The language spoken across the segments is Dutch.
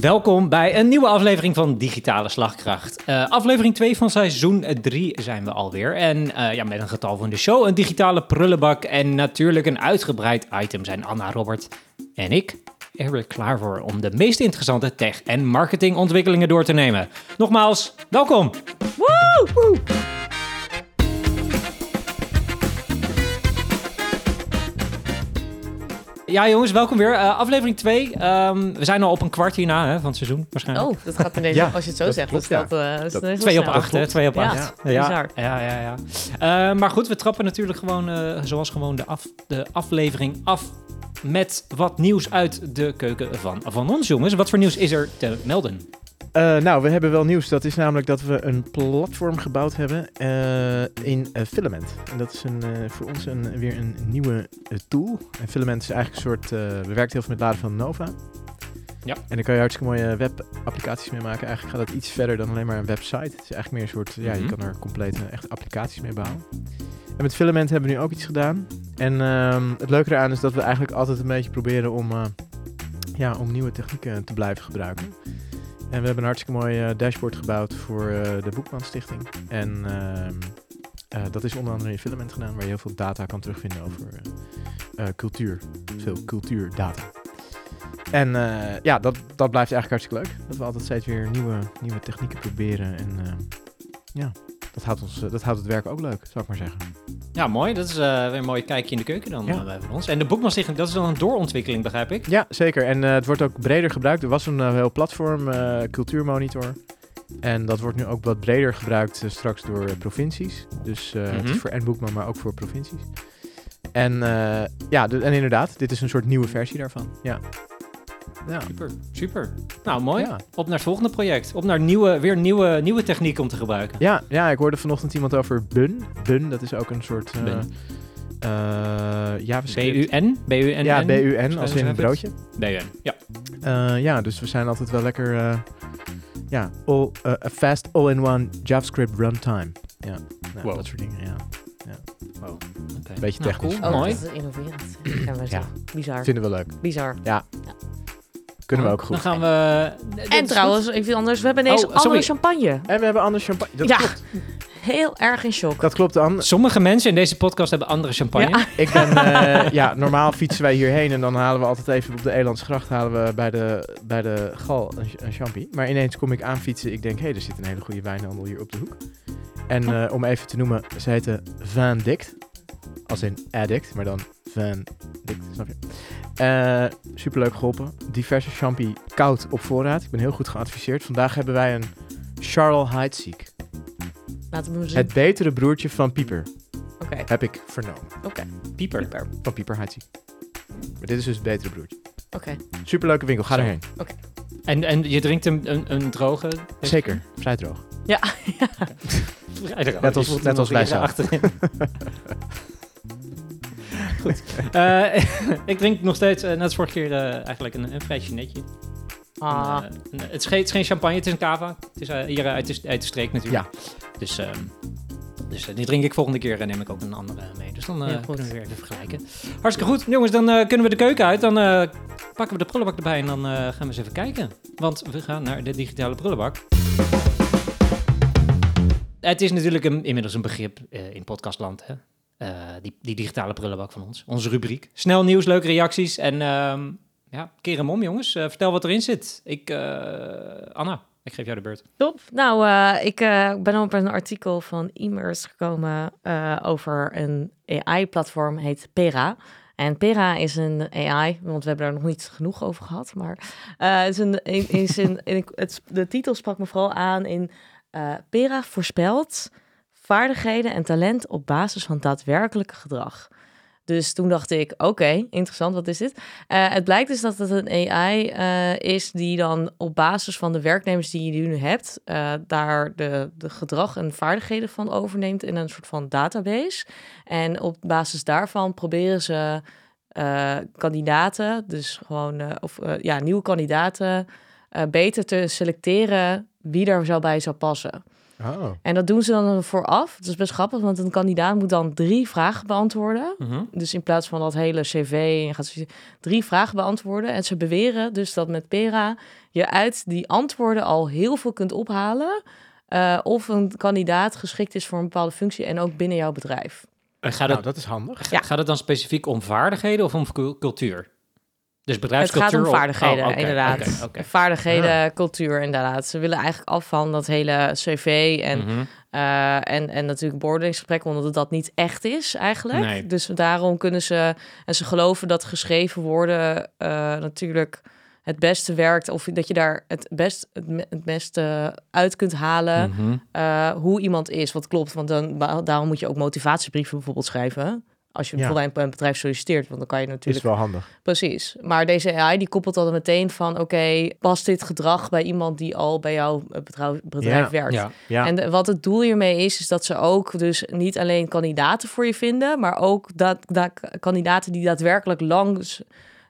Welkom bij een nieuwe aflevering van Digitale Slagkracht. Uh, aflevering 2 van seizoen 3 zijn we alweer. En uh, ja, met een getal van de show, een digitale prullenbak en natuurlijk een uitgebreid item zijn Anna, Robert en ik er weer klaar voor om de meest interessante tech- en marketingontwikkelingen door te nemen. Nogmaals, welkom! Ja, jongens, welkom weer. Uh, aflevering 2. Um, ehm, we zijn al op een kwart hierna hè, van het seizoen, waarschijnlijk. Oh, dat gaat ineens, ja, als je het zo zegt. Klopt, dat, ja. dat, uh, dat, 2 op 8, hè? 2 op 8. Ja, ja, ja, ja, ja. Uh, maar goed, we trappen natuurlijk gewoon, zoals gewoon, de, af, de aflevering af met wat nieuws uit de keuken van, van ons, jongens. Wat voor nieuws is er te melden? Uh, nou, we hebben wel nieuws. Dat is namelijk dat we een platform gebouwd hebben uh, in uh, Filament. En dat is een, voor ons een, weer een nieuwe tool. En Filament is eigenlijk een soort... we werken heel veel met laden van Nova. Ja. En daar kan je hartstikke mooie webapplicaties mee maken. Eigenlijk gaat dat iets verder dan alleen maar een website. Het is eigenlijk meer een soort... Ja, je mhm. kan er complete echt applicaties mee bouwen. En met Filament hebben we nu ook iets gedaan. En um, het leuke eraan is dat we eigenlijk altijd een beetje proberen om, ja, om nieuwe technieken te blijven gebruiken. En we hebben een hartstikke mooi uh, dashboard gebouwd voor uh, de Boekman Stichting. En uh, dat is onder andere in Filament gedaan, waar je heel veel data kan terugvinden over cultuur. Veel cultuurdata. En ja, dat, dat blijft eigenlijk hartstikke leuk. Dat we altijd steeds weer nieuwe, nieuwe technieken proberen. En ja, dat houdt, ons, dat houdt het werk ook leuk, zou ik maar zeggen. Ja, mooi. Dat is uh, weer een mooi kijkje in de keuken dan ja. uh, van ons. En de Boekmanstichting, dat is dan een doorontwikkeling, begrijp ik? Ja, zeker. En uh, het wordt ook breder gebruikt. Er was een heel platform, Cultuurmonitor. En dat wordt nu ook wat breder gebruikt straks door provincies. Dus mm -hmm. het is mhm. voor en Boekman, maar ook voor provincies. En ja, en inderdaad, dit is een soort nieuwe versie daarvan. Ja. Ja. Super, super. Nou, mooi. Op naar het volgende project. Op naar nieuwe, weer nieuwe, nieuwe techniek om te gebruiken. Ja, ja, ik hoorde vanochtend iemand over Bun. Bun, dat is ook een soort... Uh, uh, ja, BUN? BUN? Ja, BUN, als in een broodje. BUN, ja. Uh, ja, dus we zijn altijd wel lekker... Uh, ja, all, a fast all-in-one JavaScript runtime. Ja, nou, wow. dat soort dingen, ja. ja. Wow. Okay. Beetje nou, technisch. Cool. Oh, mooi. Dat is innoverend. ja, bizar. Vinden we leuk. Bizar. Ja. ja. Kunnen we ook goed. Dan gaan we... En trouwens, even anders, we hebben ineens oh, andere champagne. En we hebben andere champagne. Dat ja. klopt. Heel erg in shock. Dat klopt dan. Sommige mensen in deze podcast hebben andere champagne. Ja. Ik ben, uh, ja, normaal fietsen wij hierheen en dan halen we altijd even op de Elandsgracht halen we bij de, bij de gal een, een champie. Maar ineens kom ik aan fietsen. Ik denk, hé, hey, er zit een hele goede wijnhandel hier op de hoek. En uh, om even te noemen, ze heten Van Dict. Als in addict, maar dan Van Dict, snap je? Uh, superleuk geholpen. Diverse champie koud op voorraad. Ik ben heel goed geadviseerd. Vandaag hebben wij een Charles Heidsieck. Laten we zien. Het betere broertje van Pieper. Oké. Okay. Heb ik vernomen. Oké. Pieper. Pieper. Van Pieper Heidsieck. Maar dit is dus het betere broertje. Oké. Superleuke winkel. Ga erheen. Oké. En, en je drinkt een, een, een droge? Zeker. Vrij droog. Ja. ja. Net als, net als wij zelf. Goed. Uh, ik drink nog steeds, uh, net als vorige keer, uh, eigenlijk een, een vrij netje. Ah. Het, is geen, het, is geen, champagne, het is een cava. Het is hier uit de, uit de streek natuurlijk. Ja. Dus, ehm, dus die drink ik volgende keer en neem ik ook een andere mee. Dus dan ja, kunnen we weer even vergelijken. Hartstikke goed. Jongens, dan kunnen we de keuken uit. Dan pakken we de prullenbak erbij en dan gaan we eens even kijken. Want we gaan naar de digitale prullenbak. Het is natuurlijk een, inmiddels een begrip in podcastland. Hè? Uh, die, digitale prullenbak van ons. Onze rubriek. Snel nieuws, leuke reacties. En uh, ja, keer hem om, jongens. Uh, vertel wat erin zit. Ik, eh, Anna, ik geef jou de beurt. Top. Nou, ik ben op een artikel van Immers gekomen over een AI-platform, heet Pera. En Pera is een AI, want we hebben daar nog niet genoeg over gehad. Maar het is een, is een, het, de titel sprak me vooral aan in Pera voorspelt vaardigheden en talent op basis van daadwerkelijke gedrag. Dus toen dacht ik, oké, interessant, wat is dit? Uh, het blijkt dus dat het een AI eh, is die dan op basis van de werknemers die je nu hebt, uh, daar de, de gedrag en vaardigheden van overneemt in een soort van database. En op basis daarvan proberen ze kandidaten, dus gewoon, of ja, nieuwe kandidaten, beter te selecteren wie daar zou bij zou passen. Oh. En dat doen ze dan vooraf. Dat is best grappig, want een kandidaat moet dan drie vragen beantwoorden. Mhm. Dus in plaats van dat hele cv, gaat zo- drie vragen beantwoorden. En ze beweren dus dat met Pera je uit die antwoorden al heel veel kunt ophalen. eh, of een kandidaat geschikt is voor een bepaalde functie en ook binnen jouw bedrijf. En gaat, Nou, dat is handig. Ja. gaat het dan specifiek om vaardigheden of om cul- cultuur? Dus Het gaat bedrijfscultuur? om vaardigheden, Oh, oké, inderdaad. Vaardigheden, cultuur, inderdaad. Ze willen eigenlijk af van dat hele cv en, Mhm. eh, en, en natuurlijk beoordelingsgesprekken, omdat het dat niet echt is eigenlijk. Nee. Dus daarom kunnen ze, en ze geloven dat geschreven woorden eh, natuurlijk het beste werkt, of dat je daar het, best, het beste uit kunt halen Mhm. eh, hoe iemand is. Wat klopt, want dan, daarom moet je ook motivatiebrieven bijvoorbeeld schrijven. Als je Ja. bijvoorbeeld bij een bedrijf solliciteert, want dan kan je Is natuurlijk wel handig. Precies. Maar deze AI die koppelt dan meteen van... oké, past dit gedrag bij iemand die al bij jouw bedrijf, bedrijf Ja. werkt? Ja. Ja. En de- wat het doel hiermee is, is dat ze ook dus niet alleen kandidaten voor je vinden... maar ook dat, dat kandidaten die daadwerkelijk lang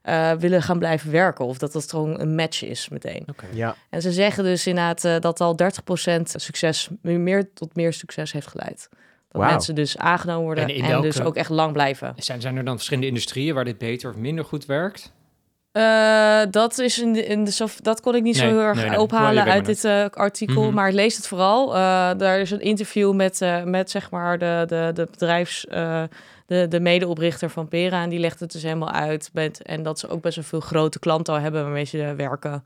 eh, willen gaan blijven werken. Of dat dat gewoon een match is meteen. Oké. ja. En ze zeggen dus inderdaad eh, dat al 30% succes... meer tot meer succes heeft geleid. Dat mensen dus aangenomen worden En en, in welke- dus ook echt lang blijven. Zijn, zijn er dan verschillende industrieën waar dit beter of minder goed werkt? Eh, dat, is in de, in de, dat kon ik niet Nee, zo heel erg nee, nee. Maar ophalen weet uit dit eh, artikel, Mhm. maar lees het vooral. Eh, daar is een interview met, eh, met zeg maar de, de, de bedrijfs... eh, de, de medeoprichter van Pera en die legt het dus helemaal uit. Met, en dat ze ook best wel veel grote klanten al hebben waarmee ze werken.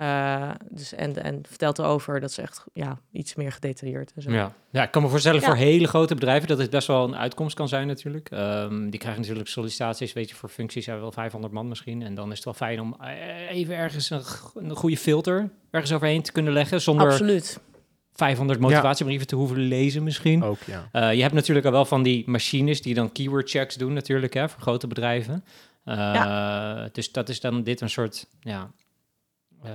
Eh, dus en, en vertelt erover dat ze echt ja, iets meer gedetailleerd en zo. Ja. ja, ik kan me voorstellen Ja. voor hele grote bedrijven dat het best wel een uitkomst kan zijn natuurlijk. Ehm, die krijgen natuurlijk sollicitaties, weet je, voor functies hebben wel 500 man misschien. En dan is het wel fijn om eh, even ergens een, een goede filter ergens overheen te kunnen leggen zonder Absoluut. 500 motivatiebrieven te hoeven lezen misschien. Ook, ja. Eh, je hebt natuurlijk al wel van die machines die dan keyword checks doen natuurlijk, hè, voor grote bedrijven. Eh, Dus dat is dan dit een soort, ja, eh,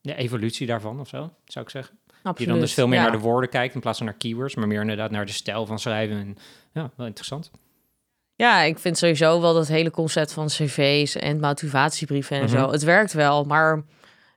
ja, evolutie daarvan of zo, zou ik zeggen. Absoluut. Die dan dus veel meer ja. naar de woorden kijkt in plaats van naar keywords, maar meer inderdaad naar de stijl van schrijven. En, ja, wel interessant. Ja, ik vind sowieso wel dat hele concept van cv's en motivatiebrieven en Mhm. zo. Het werkt wel, maar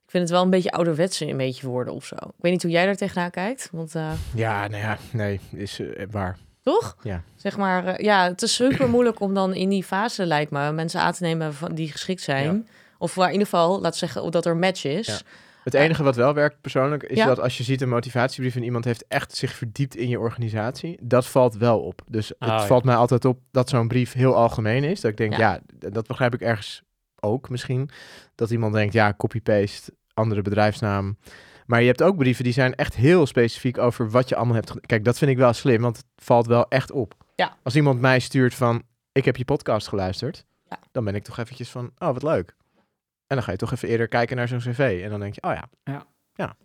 ik vind het wel een beetje ouderwetse een beetje worden of zo. Ik weet niet hoe jij daar tegenaan kijkt, want eh, Ja, nou ja, nee, is eh, waar. toch? Ja. Zeg maar, eh, ja, het is super moeilijk om dan in die fase, lijkt me, mensen aan te nemen van, die geschikt zijn. Of waar in ieder geval, laten we zeggen, dat er een match is. Ja. Het enige wat wel werkt persoonlijk is Ja. dat als je ziet een motivatiebrief en iemand heeft echt zich verdiept in je organisatie, dat valt wel op. Dus het Ah, ja. valt mij altijd op dat zo'n brief heel algemeen is. Dat ik denk, Ja. dat begrijp ik ergens ook misschien. Dat iemand denkt, ja, copy-paste, andere bedrijfsnaam. Maar je hebt ook brieven die zijn echt heel specifiek over wat je allemaal hebt. Kijk, dat vind ik wel slim, want het valt wel echt op. Ja. Als iemand mij stuurt van, ik heb je podcast geluisterd, Ja. dan ben ik toch eventjes van, oh, wat leuk. En dan ga je toch even eerder kijken naar zo'n cv. En dan denk je, oh ja,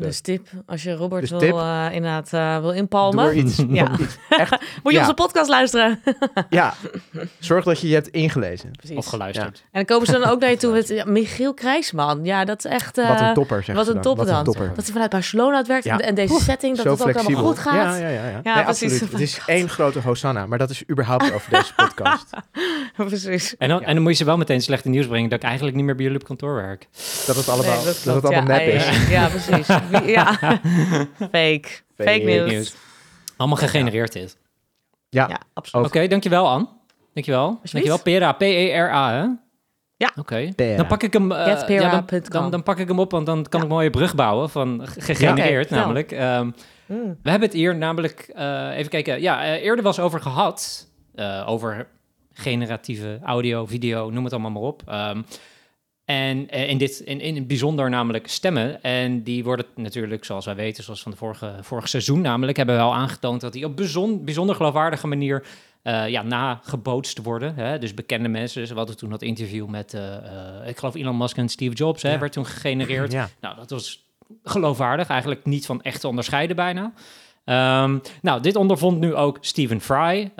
Dus tip, als je Robert Dus wil, eh, inderdaad eh, wil doe inpalmen, er iets. Ja. iets echt, moet je Ja. onze podcast luisteren. ja, zorg dat je je hebt ingelezen. Precies. Of geluisterd. En dan komen ze dan ook naar je toe met Michiel Krijsman. Ja, dat is echt... eh, wat een topper, zeg wat een topper Wat een dan. topper. Dat hij vanuit Barcelona het werkt Ja. en, deze setting, dat het ook allemaal goed gaat. Ja, ja, ja. ja. Ja, nee, precies. absoluut. Het is één grote hosanna, maar dat is überhaupt over deze podcast. Precies. En, dan, Ja. en dan moet je ze wel meteen slechte nieuws brengen dat ik eigenlijk niet meer bij jullie op kantoor werk. Dat het allemaal, Nee, dat het allemaal nep is. Ja, precies. Ja. Fake. Fake, nieuws. nieuws. Allemaal gegenereerd is. Ja, Ja, absoluut. Oké, dankjewel Anne. Dankjewel. Dankjewel. Pera, P-E-R-A, hè? Ja. Oké. Dan pak ik hem... eh, ja, dan, dan, dan pak ik hem op, want dan kan Ja. ik een mooie brug bouwen van ge- gegenereerd namelijk. Ehm, Mm. we hebben het hier namelijk... eh, even kijken. Ja, eh, eerder was over gehad. eh, over generatieve audio, video, noem het allemaal maar op. Ehm, en eh, in, dit, in, in het bijzonder namelijk stemmen. En die worden natuurlijk, zoals wij weten, zoals van de vorige, vorig seizoen namelijk, hebben we al aangetoond dat die op bijzonder, bijzonder geloofwaardige manier eh, ja, nagebootst worden. Hè? Dus bekende mensen. Dus we hadden toen dat interview met, eh, ik geloof Elon Musk en Steve Jobs, hè, Ja. werd toen gegenereerd. Ja. Nou, dat was geloofwaardig, eigenlijk niet van echt te onderscheiden bijna. Ehm, nou, dit ondervond nu ook Stephen Fry,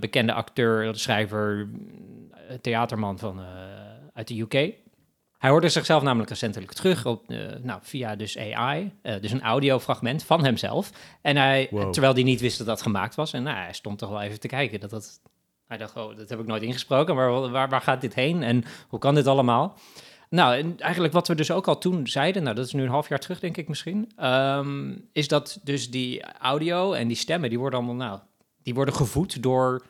bekende acteur, schrijver, theaterman van, uit de UK. Hij hoorde zichzelf namelijk recentelijk terug op, eh, nou, via dus AI, eh, dus een audiofragment van hemzelf. En hij, Wow. terwijl hij niet wist dat dat gemaakt was, en nou, hij stond toch wel even te kijken. Dat dat, hij dacht, oh, dat heb ik nooit ingesproken, maar waar, waar, waar gaat dit heen en hoe kan dit allemaal? Nou, en eigenlijk wat we dus ook al toen zeiden, nou dat is nu een half jaar terug denk ik misschien, ehm, is dat dus die audio en die stemmen, die worden allemaal, nou, die worden gevoed door, uh,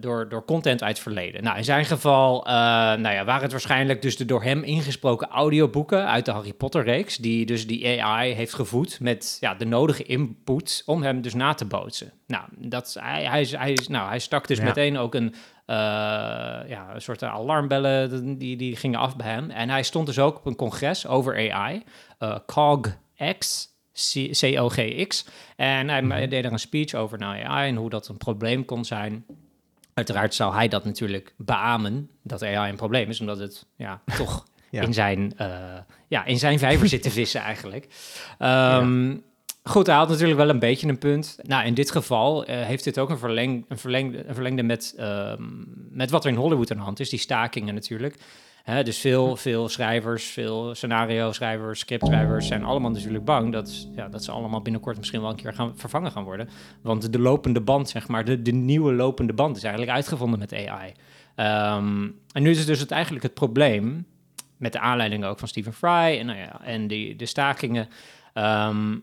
door, door content uit het verleden. Nou, in zijn geval, uh, nou ja, waren het waarschijnlijk dus de door hem ingesproken audioboeken uit de Harry Potter reeks, die dus die AI heeft gevoed met ja, de nodige input om hem dus na te bootsen. Nou, dat, hij, hij, hij, nou, hij stak dus ja. meteen ook een uh, ja, een soort alarmbellen die, die gingen af bij hem. En hij stond dus ook op een congres over AI, uh, COGX, C-O-G-X. En hij mm-hmm. deed er een speech over naar AI en hoe dat een probleem kon zijn. Uiteraard zou hij dat natuurlijk beamen, dat AI een probleem is, omdat het ja, toch ja. In, zijn, uh, ja, in zijn vijver zit te vissen eigenlijk. Um, ja. Goed, hij had natuurlijk wel een beetje een punt. Nou, in dit geval uh, heeft dit ook een, verleng, een, verlengde, een verlengde met, uh, met wat er in Hollywood aan de hand is, die stakingen natuurlijk. Hè, dus veel, veel schrijvers, veel scenario-schrijvers, scriptschrijvers zijn allemaal natuurlijk bang dat, ja, dat ze allemaal binnenkort misschien wel een keer gaan vervangen gaan worden. Want de lopende band, zeg maar, de, de nieuwe lopende band is eigenlijk uitgevonden met AI. Um, ehm, en nu is het dus het eigenlijk het probleem, met de aanleiding ook van Stephen Fry en, nou ja, en die, de stakingen. Um,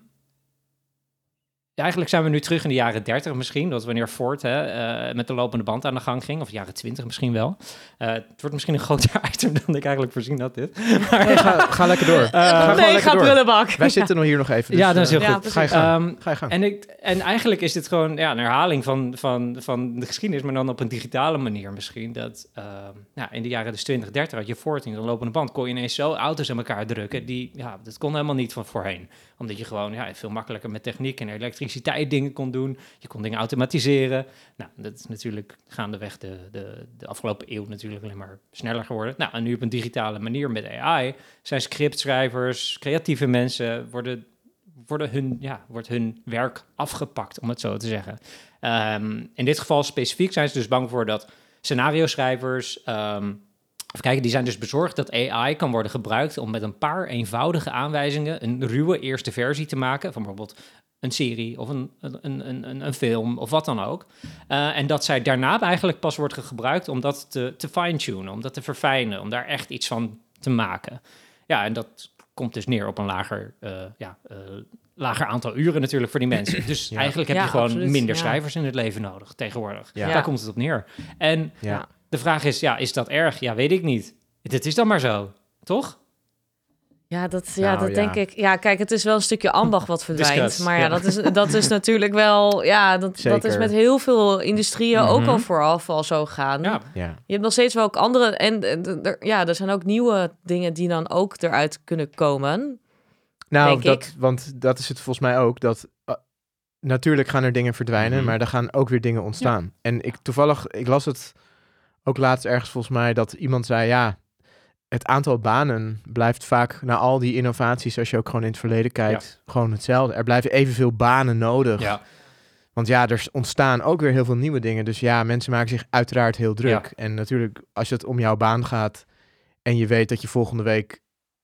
eigenlijk zijn we nu terug in de jaren 30 misschien. Dat wanneer Ford hè, uh, met de lopende band aan de gang ging. Of jaren 20 misschien wel. Uh, het wordt misschien een groter item dan ik eigenlijk voorzien had dit. Maar, nee, ga, ga, lekker door. Uh, ga nee, lekker ga prullenbak. Wij zitten nog hier nog even. Dus, ja, dat is heel goed. Ja, ga, je gang. Um, ga je gang. En, ik, en eigenlijk is dit gewoon ja, een herhaling van, van, van de geschiedenis. Maar dan op een digitale manier misschien. Dat ja, in de jaren dus 20, 30 had je Ford in de lopende band. Kon je ineens zo auto's aan elkaar drukken. Die, ja, dat kon helemaal niet van voorheen. Omdat je gewoon ja, veel makkelijker met techniek en elektriciteit dingen kon doen. Je kon dingen automatiseren. Nou, dat is natuurlijk gaandeweg de, de, de afgelopen eeuw natuurlijk alleen maar sneller geworden. Nou, en nu op een digitale manier met AI zijn scriptschrijvers, creatieve mensen, worden, worden hun, ja, wordt hun werk afgepakt, om het zo te zeggen. Um, in dit geval specifiek zijn ze dus bang voor dat scenario-schrijvers... Um, Even kijken, die zijn dus bezorgd dat AI kan worden gebruikt om met een paar eenvoudige aanwijzingen een ruwe eerste versie te maken. Van bijvoorbeeld een serie of een, een, een, een, film of wat dan ook. Uh, en dat zij daarna eigenlijk pas wordt gebruikt om dat te, te fine-tunen, om dat te verfijnen, om daar echt iets van te maken. Ja, en dat komt dus neer op een lager, uh, ja, uh, lager aantal uren natuurlijk voor die mensen. Dus ja. eigenlijk heb je gewoon absoluut, minder schrijvers in het leven nodig tegenwoordig. Daar komt het op neer. En de vraag is, ja, is dat erg? Ja, weet ik niet. Dit is dan maar zo, toch? Ja, dat, ja, nou, dat denk ik. Ja, kijk, het is wel een stukje ambacht wat verdwijnt. maar ja, ja, Dat, is, dat is natuurlijk wel... Ja, dat, dat is met heel veel industrieën ook al vooraf al zo gaan. Ja. ja. Je hebt nog steeds wel ook andere... En er, ja, er zijn ook nieuwe dingen die dan ook eruit kunnen komen. Nou, dat, want dat is het volgens mij ook. Dat uh, natuurlijk gaan er dingen verdwijnen, mm -hmm. maar er gaan ook weer dingen ontstaan. En ik toevallig, ik las het ook laatst ergens volgens mij, dat iemand zei... Ja, het aantal banen blijft vaak na al die innovaties, als je ook gewoon in het verleden kijkt, gewoon hetzelfde. Er blijven evenveel banen nodig. Ja. Want ja, er ontstaan ook weer heel veel nieuwe dingen. Dus ja, mensen maken zich uiteraard heel druk. En natuurlijk, als het om jouw baan gaat en je weet dat je volgende week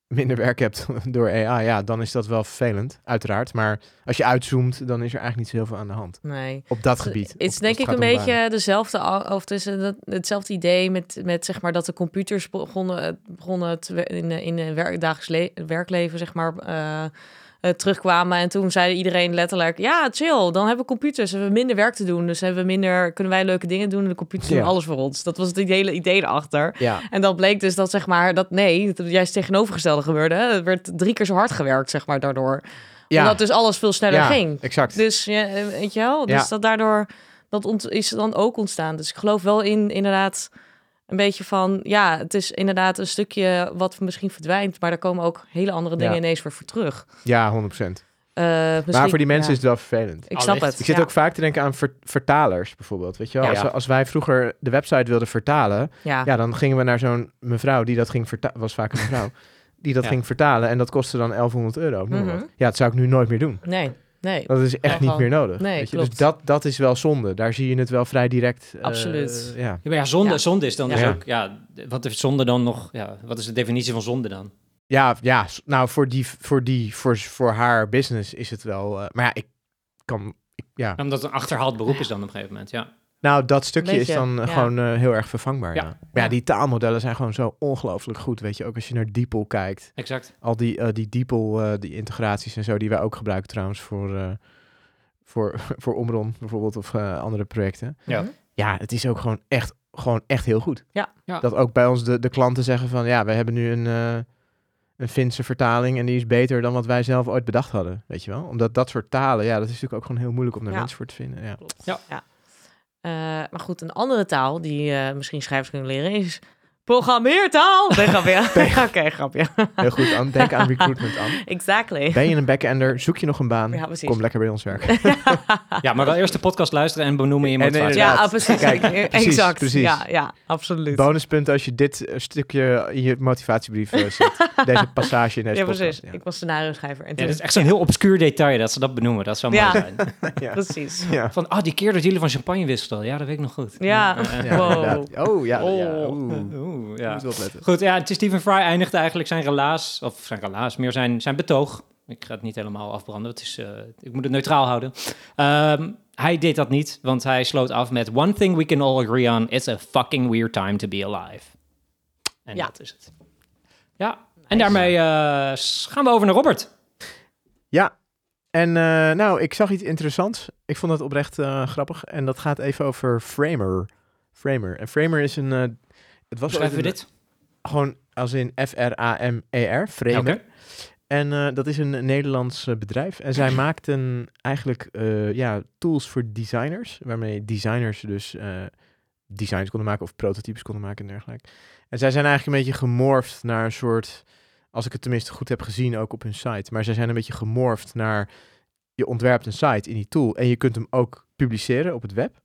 minder werk hebt door AI, ja, dan is dat wel vervelend, uiteraard. Maar als je uitzoomt, dan is er eigenlijk niet zo heel veel aan de hand. Nee. Op dat gebied. Het is denk ik een beetje dezelfde, of tussen hetzelfde idee met, met zeg maar dat de computers begonnen, begonnen te, in, in een werk, dagelijks werkleven, zeg maar. Uh, uh, terugkwamen. En toen zei iedereen letterlijk: Ja, chill, dan hebben we computers. Hebben we minder werk te doen. Dus hebben we minder, kunnen wij leuke dingen doen. En de computers doen alles voor ons. Dat was het hele idee erachter. Ja. En dat bleek dus dat zeg maar dat nee, het juist tegenovergestelde gebeurde. Het werd drie keer zo hard gewerkt, zeg maar, daardoor. Ja. Omdat dus alles veel sneller ja, ging. Exact. Dus ja, weet je wel, dus dat daardoor dat is dan ook ontstaan. Dus ik geloof wel in inderdaad een beetje van, ja, het is inderdaad een stukje wat misschien verdwijnt, maar daar komen ook hele andere dingen ineens weer voor terug. Ja, 100%. Uh, maar voor die mensen is het wel vervelend. Ik snap het. Ik zit ook vaak te denken aan vertalers bijvoorbeeld. Weet je wel? Als, we, als, wij vroeger de website wilden vertalen, ja. dan gingen we naar zo'n mevrouw die dat ging vertalen. Was vaak een mevrouw die dat ging vertalen en dat kostte dan 1100 euro. Mm -hmm. Ja, dat zou ik nu nooit meer doen. Nee. Nee. Dat is echt niet meer nodig. Nee, weet je? Dus dat, dat is wel zonde. Daar zie je het wel vrij direct. Uh, Absoluut. Ja. ja. maar ja, zonde, ja. zonde is dan dus ook... Ja, wat is zonde dan nog... Ja, wat is de definitie van zonde dan? Ja, ja nou voor, die, voor, die, voor, voor haar business is het wel... Uh, maar ja, ik kan... Ik, ja. Omdat het een achterhaald beroep is dan op een gegeven moment, ja. Nou, dat stukje is dan eh, ja. gewoon eh, heel erg vervangbaar. Ja. Ja. Maar ja, die taalmodellen zijn gewoon zo ongelooflijk goed. Weet je, ook als je naar DeepL kijkt. Exact. Al die, eh, die DeepL, eh, die integraties en zo, die wij ook gebruiken trouwens voor, eh, voor, voor Omron bijvoorbeeld of eh, andere projecten. Ja. Mhm. Ja, het is ook gewoon echt, gewoon echt heel goed. Ja. Ja. Dat ook bij ons de, de klanten zeggen van, ja, we hebben nu een, eh, een Finse vertaling en die is beter dan wat wij zelf ooit bedacht hadden. Weet je wel? Omdat dat soort talen, ja, dat is natuurlijk ook gewoon heel moeilijk om daar Ja. mensen voor te vinden. Ja. Ja. Eh, maar goed, een andere taal die eh, misschien schrijvers kunnen leren is programmeertaal. Nee, grapje. Oké, grapje. Heel goed, aan, denk aan recruitment aan. Exactly. Ben je een backender, zoek je nog een baan, Ja, precies. kom lekker bij ons werken. Ja, maar wel eerst de podcast luisteren en benoemen in je En nee. Ja, ah, precies. Kijk, precies, exact. precies. Ja, ja, absoluut. Bonuspunt als je dit eh, stukje in je motivatiebrief eh, zet. Deze passage in deze ja, podcast. precies. Ja. Ik was scenario schrijver. En Ja, toen... dat is echt zo'n heel obscuur detail dat ze dat benoemen. Dat zou mooi Ja. zijn. Ja. Precies. Ja. Van, ah, die keer dat jullie van champagne wisselden. Ja, dat weet ik nog goed. Ja. Ja, Wow. inderdaad. Oh, ja. ja. Oh. Oeh. Ja. Moet opletten. Goed, ja, het is Stephen Fry eindigde eigenlijk zijn relaas, of zijn relaas, meer zijn, zijn betoog. Ik ga het niet helemaal afbranden, het is, eh, ik moet het neutraal houden. Ehm, hij deed dat niet, want hij sloot af met... One thing we can all agree on, it's a fucking weird time to be alive. En Ja. dat is het. Ja, en daarmee eh, gaan we over naar Robert. Ja, en eh, nou, ik zag iets interessants. Ik vond het oprecht eh, grappig. En dat gaat even over Framer. Framer. En Framer is een... het was schrijven we dit? Gewoon als in F-R-A-M-E-R. Framer. Oké. En eh, dat is een Nederlands eh, bedrijf. En zij maakten eigenlijk eh, ja, tools voor designers. Waarmee designers dus designs konden maken of prototypes konden maken en dergelijke. En zij zijn eigenlijk een beetje gemorfd naar een soort... Als ik het tenminste goed heb gezien, ook op hun site. Maar zij zijn een beetje gemorfd naar... Je ontwerpt een site in die tool. En je kunt hem ook publiceren op het web.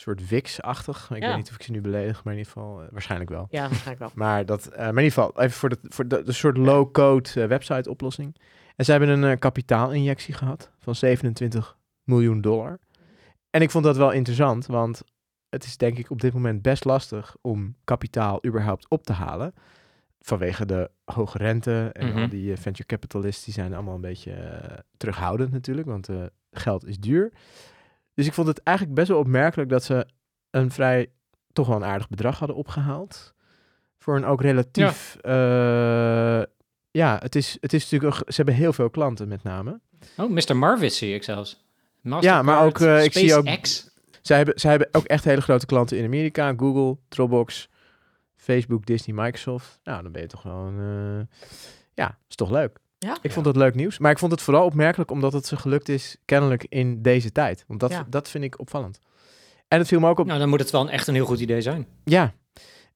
Een soort Wix-achtig. Ik Ja. weet niet of ik ze nu beledig, maar in ieder geval eh, waarschijnlijk wel. Ja, waarschijnlijk wel. Maar, dat, eh, maar in ieder geval, even voor de, voor de, de soort low-code eh, website-oplossing. En ze hebben een kapitaalinjectie gehad van 27 miljoen dollar. En ik vond dat wel interessant, want het is denk ik op dit moment best lastig om kapitaal überhaupt op te halen. Vanwege de hoge rente en al Mhm. die eh, venture capitalists, die zijn allemaal een beetje terughoudend natuurlijk, want geld is duur. Dus ik vond het eigenlijk best wel opmerkelijk dat ze een vrij, toch wel een aardig bedrag hadden opgehaald. Voor een ook relatief, ja, ja het, is, het is natuurlijk, ze hebben heel veel klanten met name. Oh, Mr. Marvis zie ik zelfs. Ja, maar ook, eh, ik zie ook-. Zij hebben, zij hebben ook echt hele grote klanten in Amerika. Google, Dropbox, Facebook, Disney, Microsoft. Nou, dan ben je toch gewoon... eh, ja, is toch leuk. Ja. Ik vond dat leuk nieuws. Maar ik vond het vooral opmerkelijk omdat het ze gelukt is, kennelijk in deze tijd. Want dat, Ja. dat vind ik opvallend. En het viel me ook op... Nou, dan moet het wel een, echt een heel goed idee zijn. Ja.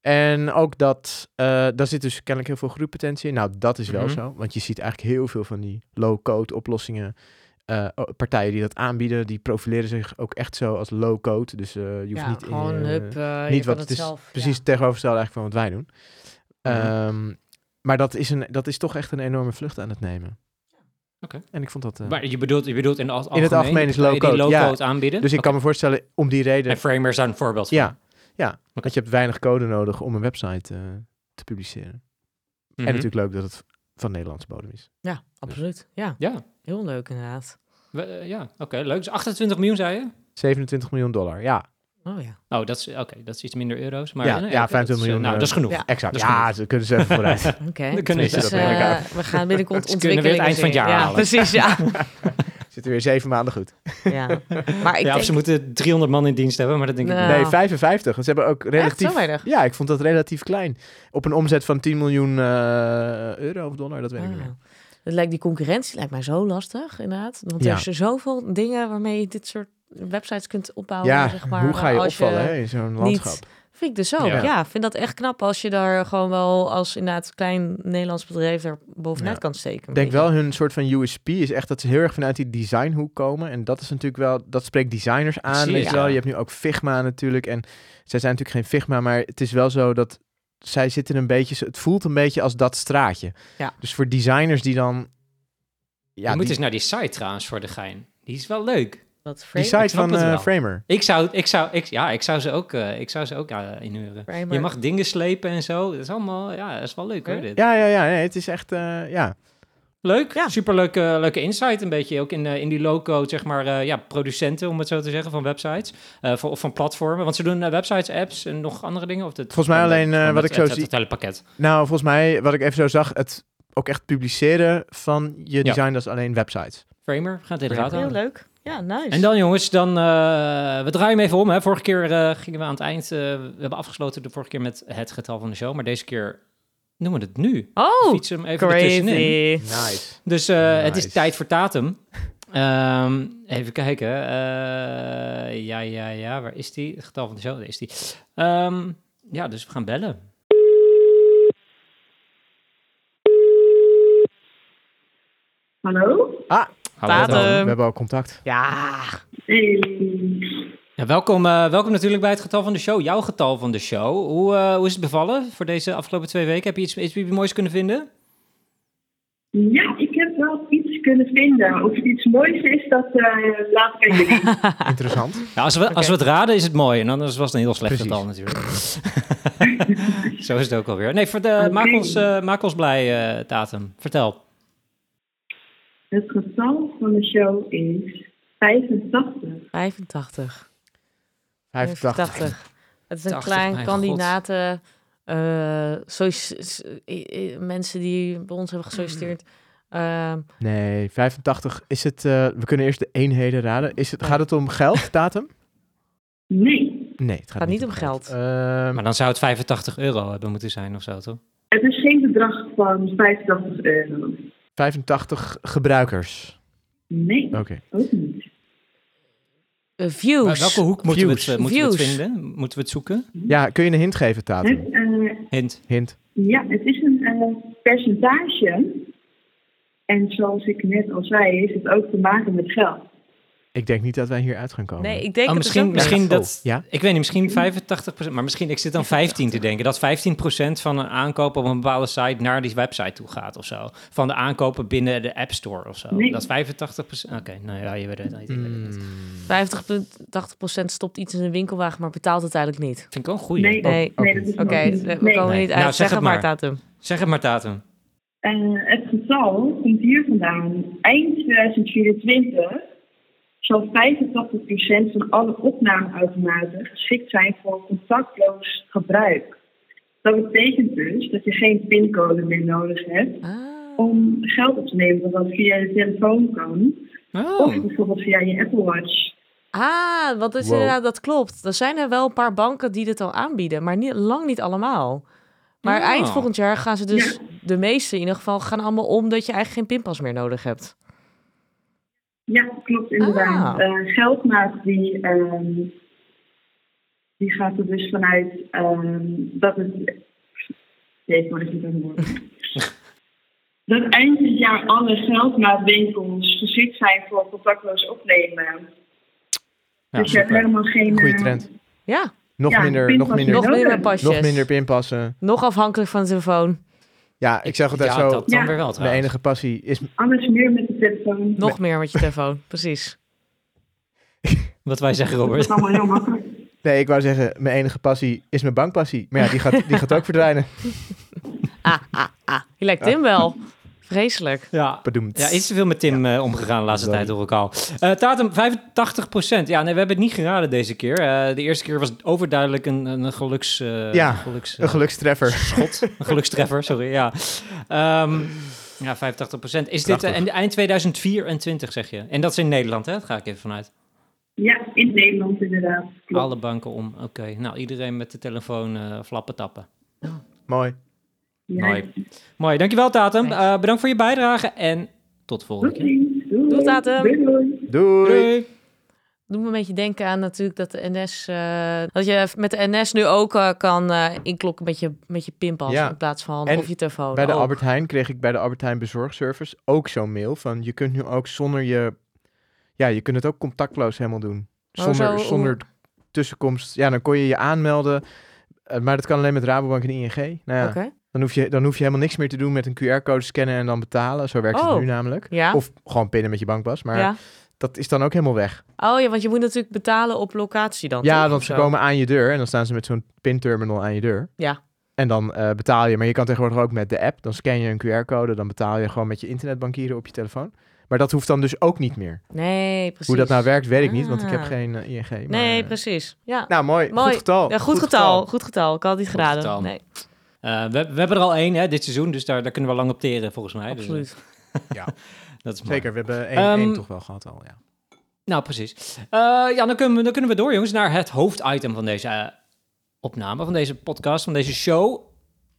En ook dat, eh daar zit dus kennelijk heel veel groeipotentie in. Nou, dat is wel Mhm. zo. Want je ziet eigenlijk heel veel van die low-code oplossingen. eh, partijen die dat aanbieden, die profileren zich ook echt zo als low-code. Dus eh, je hoeft ja, niet in gewoon je- hup, je niet wat het het is zelf. precies ja. tegenovergestelde eigenlijk van wat wij doen. Mhm. Ehm, maar dat is, een, dat is toch echt een enorme vlucht aan het nemen. Oké. En ik vond dat... eh, Maar je bedoelt, je bedoelt in, het In het algemeen is die low-code, ja. low-code aanbieden? dus ik kan me voorstellen, om die reden... En Framer is daar een voorbeeld van. Ja, ja want je hebt weinig code nodig om een website eh, te publiceren. Mhm. En natuurlijk leuk dat het van Nederlandse bodem is. Ja, absoluut. Ja, Ja, heel leuk inderdaad. we- eh, ja oké, leuk. Dus 28 miljoen zei je? 27 miljoen dollar, ja. Oh ja. Oh, dat is, oké, dat is iets minder euro's. Maar, Ja, nee, ja, oké, 25 dat is, eh, miljoen, Nou, dat is genoeg. Ja. Exact. Dat is Ja, ze kunnen ze even vooruit. Oké. Dan kunnen ze Dus, elkaar. we gaan binnenkort kunnen weer het eind van het jaar. Ja, halen. precies, ja. Zitten weer zeven maanden goed. ja. Maar ik ja, of denk... ze moeten 300 man in dienst hebben, maar dat denk ik Nou. niet. Nee, 55. Want ze hebben ook relatief... Ja, ik vond dat relatief klein. Op een omzet van 10 miljoen eh, euro of dollar, dat weet ik niet Ah. meer. Het lijkt, die concurrentie lijkt mij zo lastig, inderdaad. Want Ja. er zijn zoveel dingen waarmee je dit soort websites kunt opbouwen, Ja, zeg maar. hoe ga je als opvallen hè, in zo'n landschap? Vind ik dus ook. Ja. Ja. vind dat echt knap als je daar gewoon wel als inderdaad klein Nederlands bedrijf er bovenuit Ja. kan steken. Ik denk wel hun soort van USP is echt dat ze heel erg vanuit die designhoek komen. En dat is natuurlijk wel, dat spreekt designers aan. je, wel. ja. je hebt nu ook Figma natuurlijk. En zij zijn natuurlijk geen Figma, maar het is wel zo dat zij zitten een beetje, het voelt een beetje als dat straatje. Ja. Dus voor designers die dan... je Ja, moet die, eens naar die site trouwens voor de gein. Die is wel leuk. Dat die site van eh. Framer. Ik zou, ik zou, ik, ja, ik zou ze ook, eh, ik zou ze ook eh, inhuren. Framer. Je mag dingen slepen en zo. Dat is allemaal, ja, dat is wel leuk hoor. Dit. Ja, ja, ja. Nee, het is echt, eh, ja. Leuk, Ja. superleuke leuke insight. Een beetje ook in, in die low-code, zeg maar, eh, ja, producenten, om het zo te zeggen, van websites. eh, van, of van platformen. Want ze doen websites, apps en nog andere dingen. Of het, Volgens mij alleen, de- eh, wat het- ik zo het, zie- Het, hele pakket. Nou, volgens mij, wat ik even zo zag, het ook echt publiceren van je design, dat is alleen websites. Framer, gaat dit eruit Heel leuk. Ja, nice. En dan jongens, dan, eh, we draaien hem even om. Hè. Vorige keer eh, gingen we aan het eind, eh, we hebben afgesloten de vorige keer met het getal van de show. Maar deze keer doen we het nu. Oh, Fiets hem even ertussenin. crazy. Nice. Dus eh, het is tijd voor Tatum. Ehm, even kijken. Eh, ja, ja, ja. Waar is die? Het getal van de show, daar is die. Ehm, ja, dus we gaan bellen. Hallo? Ah, We hebben al contact. Ja. Ja, welkom, eh, welkom natuurlijk bij het getal van de show. Jouw getal van de show. Hoe, eh, hoe is het bevallen voor deze afgelopen twee weken? Heb je iets, iets, iets moois kunnen vinden? Ja, ik heb wel iets kunnen vinden. Of het iets moois is, dat eh, laat ik jullie. Interessant. Ja, als, we, als we het raden is het mooi. En anders was het een heel slecht Precies. getal natuurlijk. Zo is het ook alweer. Nee, voor de, maak, ons, eh, maak ons blij, eh, Tatum. Vertel. Het getal van de show is 85. 85. 85. Het is een 80, klein kandidaten. eh i- mensen die bij ons hebben gesolliciteerd. Ehm, Nee, 85 is het. eh, we kunnen eerst de eenheden raden. Is het, gaat het om geld, datum? Nee, Nee, het gaat, Gaat niet om geld. Ehm, Maar dan zou het 85 euro hebben moeten zijn of zo, toch? het is geen bedrag van 85 euro. 85 gebruikers. Nee, Oké. ook niet. eh, views. Maar welke hoek moeten we, het, Views. eh, moeten we het vinden? Moeten we het zoeken? Ja, kun je een hint geven? Het, eh, Hint. Hint. ja, het is een percentage. En zoals ik net al zei, is het ook te maken met geld. Ik denk niet dat wij hier uit gaan komen. Nee, ik denk Oh, dus misschien misschien Oh, dat... ja? Ik weet niet, misschien 85%, maar misschien, ik zit aan 15 te denken. Dat 15% van een aankoop op een bepaalde site naar die website toe gaat of zo. Van de aankopen binnen de App Store of zo. Nee. Dat is 85%. Oké, nou ja, je weet het niet. Ik weet het niet. Hmm. 50, 80% stopt iets in een winkelwagen, maar betaalt het eigenlijk niet. Vind ik wel een goeie. Nee, Nee. nee, Oké. we Nee. komen Nee. niet Nou, uit. zeg zeg het maar, datum. Zeg het maar, Tatum. Eh, het getal komt hier vandaan. Eind 2024 zal 85% van alle opnameautomaten geschikt zijn voor contactloos gebruik. Dat betekent dus dat je geen pincode meer nodig hebt Ah. om geld op te nemen, dat dat via je telefoon kan. Oh, Of bijvoorbeeld via je Apple Watch. Ah, wat is Wow. inderdaad, dat klopt. Er zijn er wel een paar banken die dit al aanbieden, maar niet, lang niet allemaal. Maar Oh. eind volgend jaar gaan ze dus, Ja. de meeste in ieder geval, gaan allemaal om dat je eigenlijk geen pinpas meer nodig hebt. Ja, klopt inderdaad. Ah. Eh, geldmaat die, ehm, die gaat er dus vanuit ehm, dat het... Jezus, maar is niet aan de woord. Dat eind dit jaar alle geldmaatwinkels geschikt zijn voor contactloos opnemen. ja, dus je hebt helemaal geen... Goeie eh, trend. Ja, Nog ja, minder, nog minder, nog minder pasjes. nog minder pinpassen. Nog afhankelijk van de telefoon. Ja, ik zeg altijd ja, zo. dat dan Ja. weer wel Mijn enige passie is. Alles meer met de telefoon. Nog meer met je telefoon, precies. Wat wij zeggen, Dat is Robert. allemaal heel makkelijk. Nee, ik wou zeggen, mijn enige passie is mijn bankpassie. Maar ja, die gaat, die gaat ook verdwijnen. Ah, ah, ah. Je lijkt Tim wel. Vreselijk. Ja. Bedoemd. Ja, iets te veel met Tim eh, omgegaan de laatste tijd door elkaar. Eh Tatum, 85%. Ja, nee, we hebben het niet geraden deze keer. Eh, de eerste keer was het overduidelijk een, een geluks... eh, Ja, geluks, Een gelukstreffer. schot. Een gelukstreffer, sorry. Ja, Ehm, ja 85%. Is dit Prachtig. en eind 2024, zeg je? En dat is in Nederland, hè? Dat ga ik even vanuit. Ja, in Nederland inderdaad. Klopt. Alle banken om. Oké, nou, iedereen met de telefoon eh, flappen tappen. Ja. Mooi. Mooi, dankjewel Tatum. Eh, bedankt voor je bijdrage en tot de volgende keer. Doei. Doei, Tatum. Doei, doei. Doei. Doei. Doe me een beetje denken aan natuurlijk dat de NS... eh, dat je met de NS nu ook eh, kan eh, inklokken met je, met je pinpas Ja. in plaats van En of je telefoon. Bij de ook. Albert Heijn kreeg ik bij de Albert Heijn bezorgservice ook zo'n mail van je kunt nu ook zonder je ja, je kunt het ook contactloos helemaal doen. Oh, Zonder, zo- zonder tussenkomst. Ja, dan kon je je aanmelden. Maar dat kan alleen met Rabobank en ING. Nou ja, Oké. Dan, hoef je, dan hoef je helemaal niks meer te doen met een QR-code scannen en dan betalen. Zo werkt Oh. het nu namelijk. Ja. Of gewoon pinnen met je bankpas. Maar ja. dat is dan ook helemaal weg. Oh ja, want je moet natuurlijk betalen op locatie dan. ja, toch? want ze komen aan je deur en dan staan ze met zo'n pinterminal aan je deur. Ja. En dan eh, betaal je, maar je kan tegenwoordig ook met de app. Dan scan je een QR-code, dan betaal je gewoon met je internetbankieren op je telefoon. Maar dat hoeft dan dus ook niet meer. Nee, precies. Hoe dat nou werkt, weet ik niet, want ik heb Ah. geen eh, ING. Maar, Nee, eh, precies. Ja. Nou, mooi. Mooi. Goed getal. Ja, goed, getal, goed getal. Ik had het niet Goed geraden. getal. Nee, we, we hebben er al één hè, dit seizoen, dus daar, daar kunnen we lang op teren volgens mij. Dus, absoluut. Ja, eh, dat is mooi. zeker. We hebben één, Ehm, één toch wel gehad al, ja. Nou, precies. Eh, ja, dan kunnen, we, dan kunnen we door, jongens, naar het hoofditem van deze eh, opname, van deze podcast, van deze show.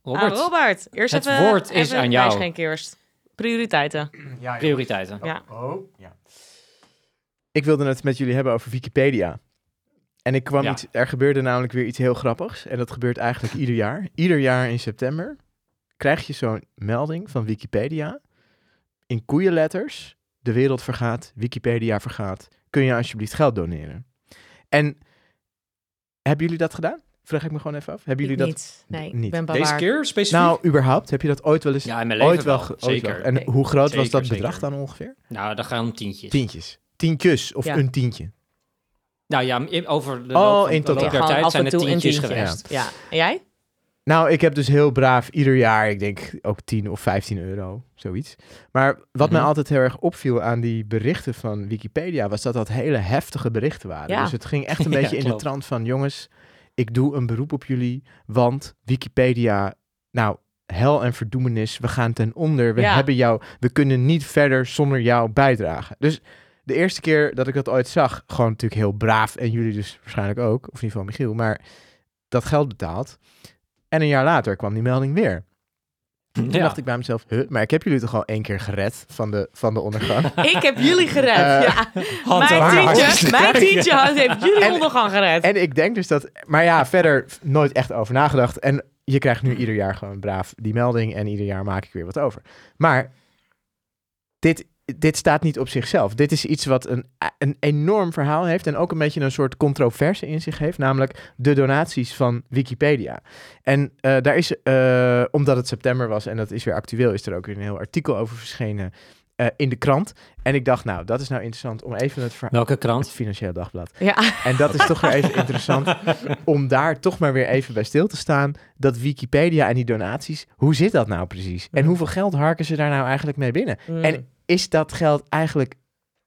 Robert, Ah, Robert, eerst Het even, woord is even aan jou. wijsschenk eerst. Prioriteiten. ja prioriteiten. Ja. Oh, ja. Ik wilde het met jullie hebben over Wikipedia. En ik kwam Ja. iets, er gebeurde namelijk weer iets heel grappigs. En dat gebeurt eigenlijk ieder jaar. Ieder jaar in september krijg je zo'n melding van Wikipedia. In koeienletters. De wereld vergaat, Wikipedia vergaat. Kun je alsjeblieft geld doneren? En hebben jullie dat gedaan? Vraag ik me gewoon even af. Hebben jullie Ik dat niet. Nee, niet? ik ben Deze bewaard. keer specifiek? nou überhaupt? Heb je dat ooit wel eens ja, in mijn leven ooit wel, wel. ooit zeker. wel? En Nee. hoe groot was dat zeker. bedrag dan ongeveer? Nou, dat gaan om tientjes. Tientjes. Tientjes of Ja. een tientje. Nou ja, over de Oh, loop van, in de totaal. der tijd af zijn het tientjes tientje. geweest. Ja. En jij? Nou, ik heb dus heel braaf ieder jaar, ik denk ook 10 of 15 euro, zoiets. Maar wat mij Mhm. altijd heel erg opviel aan die berichten van Wikipedia, was dat dat hele heftige berichten waren. Ja. Dus het ging echt een Ja, beetje in de trant van, jongens, ik doe een beroep op jullie, want Wikipedia, nou, hel en verdoemenis, we gaan ten onder, we Ja. hebben jou, we kunnen niet verder zonder jouw bijdrage. Dus de eerste keer dat ik dat ooit zag, gewoon natuurlijk heel braaf, en jullie dus waarschijnlijk ook, of in ieder geval Michiel, maar dat geld betaald. En een jaar later kwam die melding weer. Toen Ja. dacht ik bij mezelf, huh, maar ik heb jullie toch al één keer gered van de, van de ondergang? Ik heb jullie gered. Eh, ja. Hand Mijn tientje, mijn tientje had- heeft jullie En- ondergang gered. en ik denk dus dat, maar ja, verder nooit echt over nagedacht. En je krijgt nu ieder jaar gewoon braaf die melding en ieder jaar maak ik weer wat over. Maar dit, dit staat niet op zichzelf. Dit is iets wat een, een enorm verhaal heeft en ook een beetje een soort controverse in zich heeft, namelijk de donaties van Wikipedia. En eh, daar is, eh, omdat het september was en dat is weer actueel, is er ook weer een heel artikel over verschenen eh, in de krant. En ik dacht, nou, dat is nou interessant om even het verhaal... Welke Het krant? Financieel Dagblad. Ja, En dat is toch weer even interessant om daar toch maar weer even bij stil te staan. Dat Wikipedia en die donaties, hoe zit dat nou precies? En Mm. hoeveel geld harken ze daar nou eigenlijk mee binnen? Mm. En is dat geld eigenlijk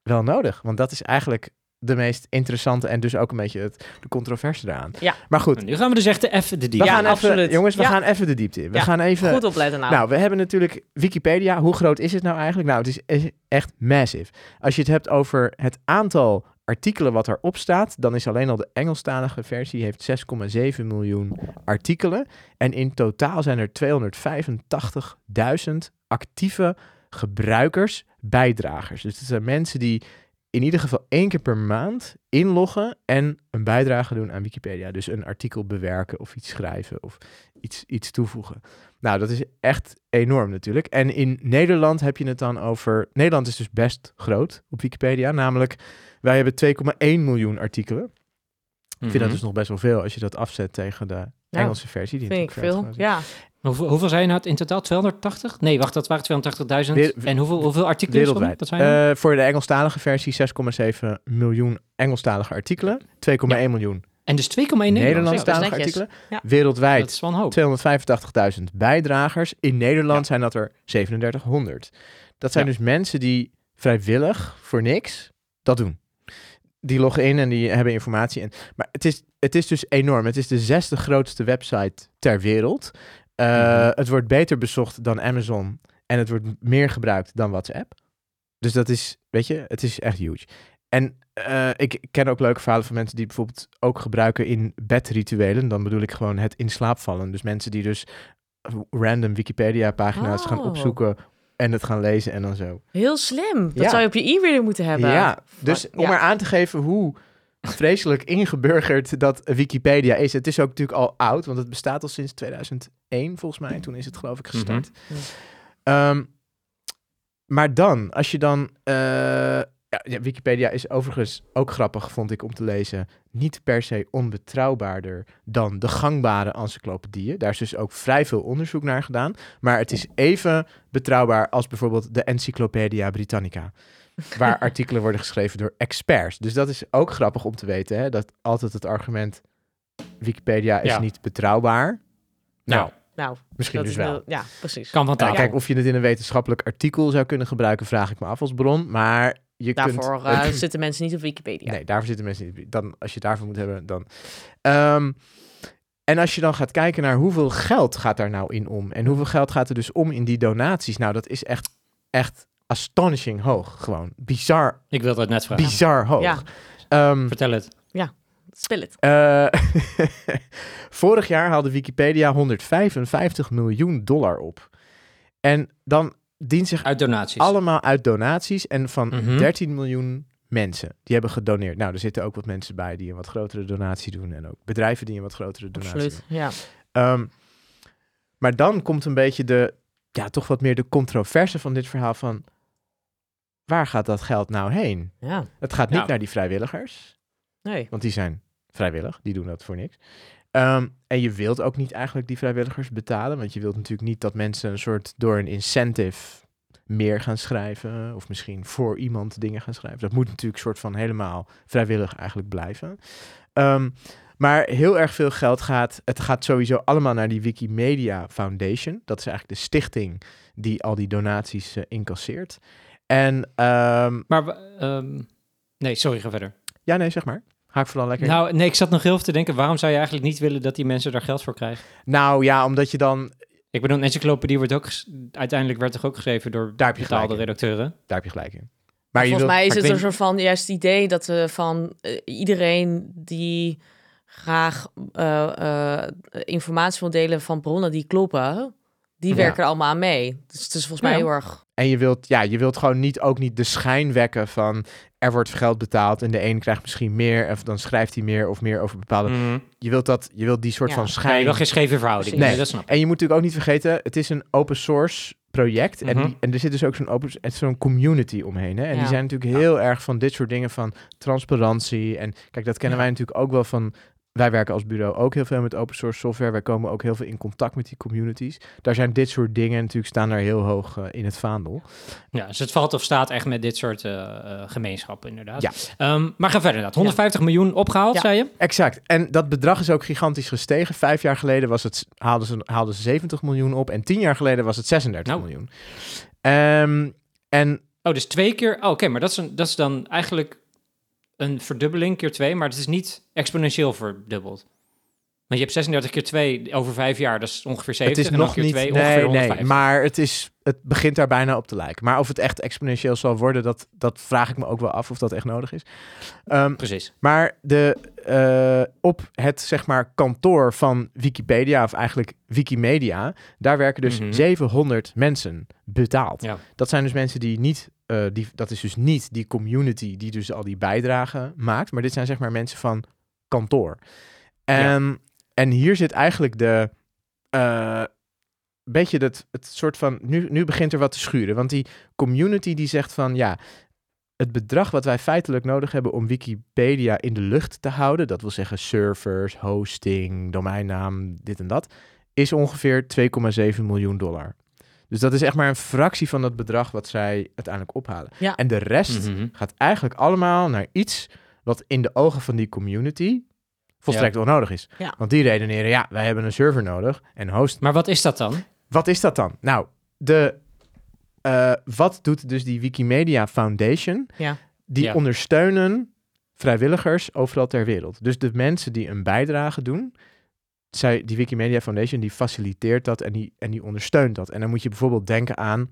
wel nodig? Want dat is eigenlijk de meest interessante en dus ook een beetje het, de controverse eraan. Ja. Maar goed, Nu gaan we dus echt even de we diepte. Ja, gaan even, absoluut. jongens, we Ja. gaan even de diepte in. We Ja, gaan even... goed opletten nou. Nou, we hebben natuurlijk Wikipedia. Hoe groot is het nou eigenlijk? Nou, het is echt massive. Als je het hebt over het aantal artikelen wat erop staat, dan is alleen al de Engelstalige versie heeft 6,7 miljoen artikelen. En in totaal zijn er 285.000 actieve gebruikers, bijdragers. Dus het zijn mensen die in ieder geval één keer per maand inloggen en een bijdrage doen aan Wikipedia. Dus een artikel bewerken of iets schrijven of iets, iets toevoegen. Nou, dat is echt enorm natuurlijk. En in Nederland heb je het dan over... Nederland is dus best groot op Wikipedia. Namelijk, wij hebben 2,1 miljoen artikelen. Ik vind Mhm. dat dus nog best wel veel als je dat afzet tegen de Engelse versie. Die vind ik veel. Ja, Hoeveel, hoeveel zijn nou in totaal? 280? Nee, wacht, dat waren 280.000. Weer- En hoeveel, hoeveel artikelen? Wereldwijd. Dat zijn er? Eh, voor de Engelstalige versie 6,7 miljoen Engelstalige artikelen. 2,1 miljoen en dus 2,1 Nederlands. Nederlandstalige artikelen. Ja. Wereldwijd Dat is wel een hoop. 285.000 bijdragers. In Nederland Ja. zijn dat er 3700. Dat zijn dus mensen die vrijwillig voor niks dat doen. Die loggen in en die hebben informatie. En, maar het is, het is dus enorm. Het is de zesde grootste website ter wereld. Uh, Mhm. Het wordt beter bezocht dan Amazon. En het wordt meer gebruikt dan WhatsApp. Dus dat is, weet je, het is echt huge. En uh, ik ken ook leuke verhalen van mensen die bijvoorbeeld ook gebruiken in bedrituelen. Dan bedoel ik gewoon het in slaap vallen. Dus mensen die dus random Wikipedia-pagina's gaan Oh. opzoeken en het gaan lezen en dan zo. heel slim. Dat Ja. zou je op je e-reader moeten hebben. Ja, dus Ja. om maar aan te geven hoe vreselijk ingeburgerd dat Wikipedia is. Het is ook natuurlijk al oud, want het bestaat al sinds 2001 volgens mij. Toen is het geloof ik gestart. Mhm. Ehm, maar dan, als je dan... eh, ja, ja, Wikipedia is overigens ook grappig, vond ik, om te lezen. Niet per se onbetrouwbaarder dan de gangbare encyclopedieën. Daar is dus ook vrij veel onderzoek naar gedaan. Maar het is even betrouwbaar als bijvoorbeeld de Encyclopedia Britannica. Waar artikelen worden geschreven door experts. Dus dat is ook grappig om te weten. Hè? Dat altijd het argument Wikipedia is Ja. niet betrouwbaar. Nou, Nou, Misschien dat dus wel. Ja, precies. Kan van Nou, kijk, of je het in een wetenschappelijk artikel zou kunnen gebruiken, vraag ik me af als bron. Maar je Daarvoor kunt... eh, zitten mensen niet op Wikipedia. Nee, daarvoor zitten mensen niet. Dan, als je het daarvoor moet hebben, dan. Ehm, en als je dan gaat kijken naar hoeveel geld gaat daar nou in om. En hoeveel geld gaat er dus om in die donaties. Nou, dat is echt, echt astonishing hoog. Gewoon bizar, Ik wilde het net vragen. bizar hoog. Ja. Ehm, Vertel het. Spil het. eh, vorig jaar haalde Wikipedia 155 miljoen dollar op. En dan dient zich Uit donaties. allemaal uit donaties en van Mhm. 13 miljoen mensen die hebben gedoneerd. Nou, er zitten ook wat mensen bij die een wat grotere donatie doen en ook bedrijven die een wat grotere donatie Absoluut. Ja. doen. Ehm, maar dan komt een beetje de, ja, toch wat meer de controverse van dit verhaal van waar gaat dat geld nou heen? ja. Het gaat niet naar die vrijwilligers, Nee. want die zijn vrijwillig, die doen dat voor niks. Ehm, en je wilt ook niet eigenlijk die vrijwilligers betalen, want je wilt natuurlijk niet dat mensen een soort door een incentive meer gaan schrijven of misschien voor iemand dingen gaan schrijven. Dat moet natuurlijk soort van helemaal vrijwillig eigenlijk blijven. Ehm, maar heel erg veel geld gaat, het gaat sowieso allemaal naar die Wikimedia Foundation. Dat is eigenlijk de stichting die al die donaties eh, incasseert. En ehm, Maar, nee, sorry, ga verder. Ja, nee, zeg maar. Ga ik vooral lekker. in. Nou, nee, ik zat nog heel even te denken, waarom zou je eigenlijk niet willen dat die mensen daar geld voor krijgen? nou ja, omdat je dan Ik bedoel, een encyclopedie wordt ook, uiteindelijk werd toch ook geschreven door Daar heb je betaalde gelijk in. redacteuren? Daar heb je gelijk in. Maar Volgens wilt- mij is het een soort van juist het idee dat we van eh, iedereen die graag eh, eh, informatie wil delen van bronnen die kloppen, die Ja. werken er allemaal aan mee. Dus het is volgens mij Ja. heel erg. En je wilt, ja, je wilt gewoon niet, ook niet de schijn wekken van er wordt geld betaald en de een krijgt misschien meer of dan schrijft hij meer of meer over bepaalde. Je wilt dat, je wilt die soort Ja. van Nee, schijn. nog geen scheve verhouding. Nee, dat snap ik. En je moet natuurlijk ook niet vergeten, het is een open source project en, Mhm. die, en er zit dus ook zo'n open, zo'n community omheen. Hè? En die zijn natuurlijk heel erg van dit soort dingen van transparantie. En kijk, dat kennen Ja. wij natuurlijk ook wel van. Wij werken als bureau ook heel veel met open source software. Wij komen ook heel veel in contact met die communities. Daar zijn dit soort dingen natuurlijk staan daar heel hoog eh, in het vaandel. Ja, dus het valt of staat echt met dit soort eh, eh, gemeenschappen, inderdaad. Ja. Ehm, maar ga verder inderdaad. 150 miljoen opgehaald, Ja. zei je? Exact. En dat bedrag is ook gigantisch gestegen. Vijf jaar geleden was het, haalden, ze, haalden ze 70 miljoen op. En tien jaar geleden was het 36 Nou. miljoen. Ehm, en Oh, dus twee keer. Oh, Oké, maar dat is, een, dat is dan eigenlijk een verdubbeling keer twee, maar het is niet exponentieel verdubbeld. Want je hebt 36 keer 2 over vijf jaar, dat is ongeveer 70. het is en nog keer niet... twee, nee, ongeveer nee, 150. maar het, is, het begint daar bijna op te lijken. Maar of het echt exponentieel zal worden, dat, dat vraag ik me ook wel af of dat echt nodig is. Ehm, Precies. Maar de, eh, op het zeg maar, kantoor van Wikipedia, of eigenlijk Wikimedia, daar werken dus Mhm. 700 mensen betaald. Ja. Dat zijn dus mensen die niet, eh, die, dat is dus niet die community die dus al die bijdragen maakt, maar dit zijn zeg maar mensen van kantoor. En, en hier zit eigenlijk de, eh, beetje het, het soort van, nu, nu begint er wat te schuren, want die community die zegt van, ja, het bedrag wat wij feitelijk nodig hebben om Wikipedia in de lucht te houden, dat wil zeggen servers, hosting, domeinnaam, dit en dat, is ongeveer 2,7 miljoen dollar. Dus dat is echt maar een fractie van dat bedrag wat zij uiteindelijk ophalen. Ja. En de rest Mhm. gaat eigenlijk allemaal naar iets wat in de ogen van die community volstrekt onnodig is. Ja. Want die redeneren, ja, wij hebben een server nodig en host. Maar wat is dat dan? Wat is dat dan? Nou, de, eh, wat doet dus die Wikimedia Foundation? Ja. Die Ja. ondersteunen vrijwilligers overal ter wereld. Dus de mensen die een bijdrage doen, zij, die Wikimedia Foundation, die faciliteert dat en die, en die ondersteunt dat. En dan moet je bijvoorbeeld denken aan,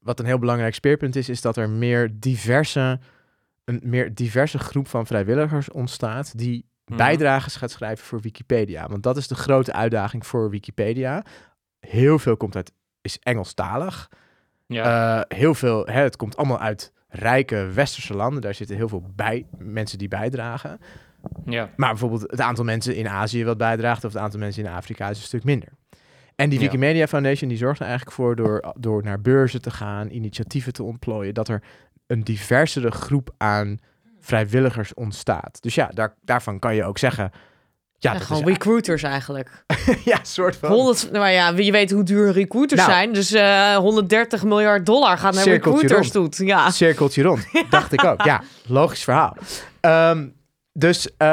wat een heel belangrijk speerpunt is, is dat er meer diverse, een meer diverse groep van vrijwilligers ontstaat die bijdrages gaat schrijven voor Wikipedia. Want dat is de grote uitdaging voor Wikipedia. Heel veel komt uit, is Engelstalig. Ja. Eh, heel veel, hè, het komt allemaal uit rijke westerse landen. Daar zitten heel veel bij, mensen die bijdragen. Ja. Maar bijvoorbeeld het aantal mensen in Azië wat bijdraagt... of het aantal mensen in Afrika is een stuk minder. En die Ja. Wikimedia Foundation die zorgt er eigenlijk voor... Door, door naar beurzen te gaan, initiatieven te ontplooien... dat er een diversere groep aan vrijwilligers ontstaat. Dus ja, daar, daarvan kan je ook zeggen... Ja, gewoon is, recruiters eigenlijk. ja, soort van... 100, nou ja, je weet hoe duur recruiters Nou. zijn. Dus eh 130 miljard dollar gaat naar recruiters toe. Ja. Cirkeltje rond, dacht ik ook. Ja, logisch verhaal. Ehm, dus, eh,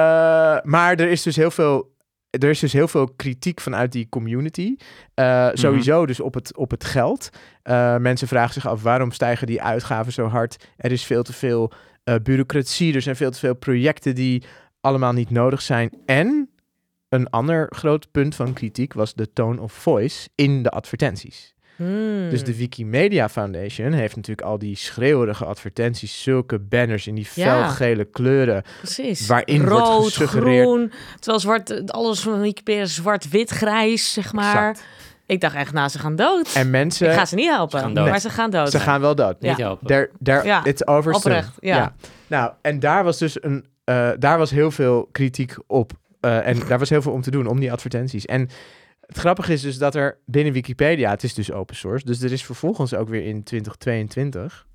maar er is dus heel veel er is dus heel veel kritiek vanuit die community. Uh, Sowieso dus op het, op het geld. Uh, mensen vragen zich af waarom stijgen die uitgaven zo hard. Er is veel te veel uh, bureaucratie. Er zijn veel te veel projecten die allemaal niet nodig zijn. En een ander groot punt van kritiek was de tone of voice in de advertenties. Dus de Wikimedia Foundation heeft natuurlijk al die schreeuwerige advertenties, zulke banners in die felgele kleuren. Precies. Waarin Rood, wordt gesuggereerd... groen, terwijl zwart, alles van Wikipedia zwart, wit, grijs, zeg maar. Exact. Ik dacht echt, nou, ze gaan dood. En mensen... Ik ga ze niet helpen, Ze gaan dood. maar ze gaan dood. Ze gaan wel dood. Ja. Niet helpen. There, there, Ja, It's over oprecht, ja. Nou, en daar was dus een... eh, daar was heel veel kritiek op. Eh, en daar was heel veel om te doen, om die advertenties. En het grappige is dus dat er binnen Wikipedia... Het is dus open source. Dus er is vervolgens ook weer in 2022...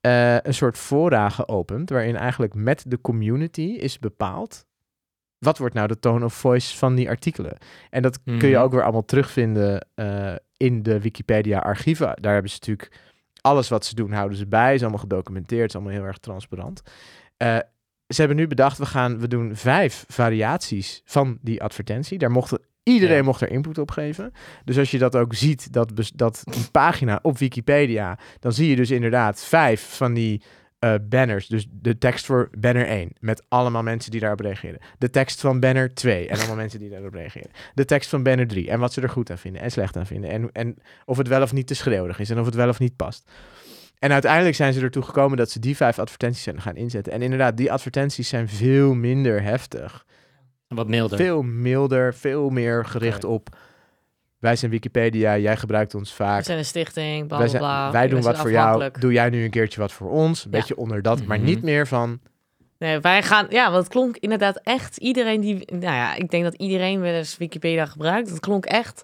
eh, een soort fora geopend... waarin eigenlijk met de community is bepaald... wat wordt nou de tone of voice van die artikelen? En dat kun je Mhm. ook weer allemaal terugvinden eh, in de Wikipedia-archieven. Daar hebben ze natuurlijk alles wat ze doen, houden ze bij. is allemaal gedocumenteerd, is allemaal heel erg transparant. Eh, ze hebben nu bedacht, we, gaan, we doen vijf variaties van die advertentie. Daar mocht iedereen Ja. mocht er input op geven. Dus als je dat ook ziet, dat, dat die pagina op Wikipedia, dan zie je dus inderdaad vijf van die eh, banners. Dus de tekst voor banner 1, met allemaal mensen die daarop reageren. De tekst van banner 2 en allemaal mensen die daarop reageren. De tekst van banner 3 en wat ze er goed aan vinden en slecht aan vinden. En, en of het wel of niet te schreeuwerig is en of het wel of niet past. En uiteindelijk zijn ze ertoe gekomen dat ze die vijf advertenties zijn gaan inzetten. En inderdaad, die advertenties zijn veel minder heftig. Wat milder. Veel milder, veel meer gericht op... Wij zijn Wikipedia, jij gebruikt ons We vaak. zijn een stichting, bla wij, bla zijn- bla. wij doen wat zijn voor jou. Doe jij nu een keertje wat voor ons? Een Ja. beetje onder dat, maar Mhm. niet meer van... Nee, wij gaan, ja, want het klonk inderdaad echt iedereen die, nou ja, ik denk dat iedereen wel eens Wikipedia gebruikt. Het klonk echt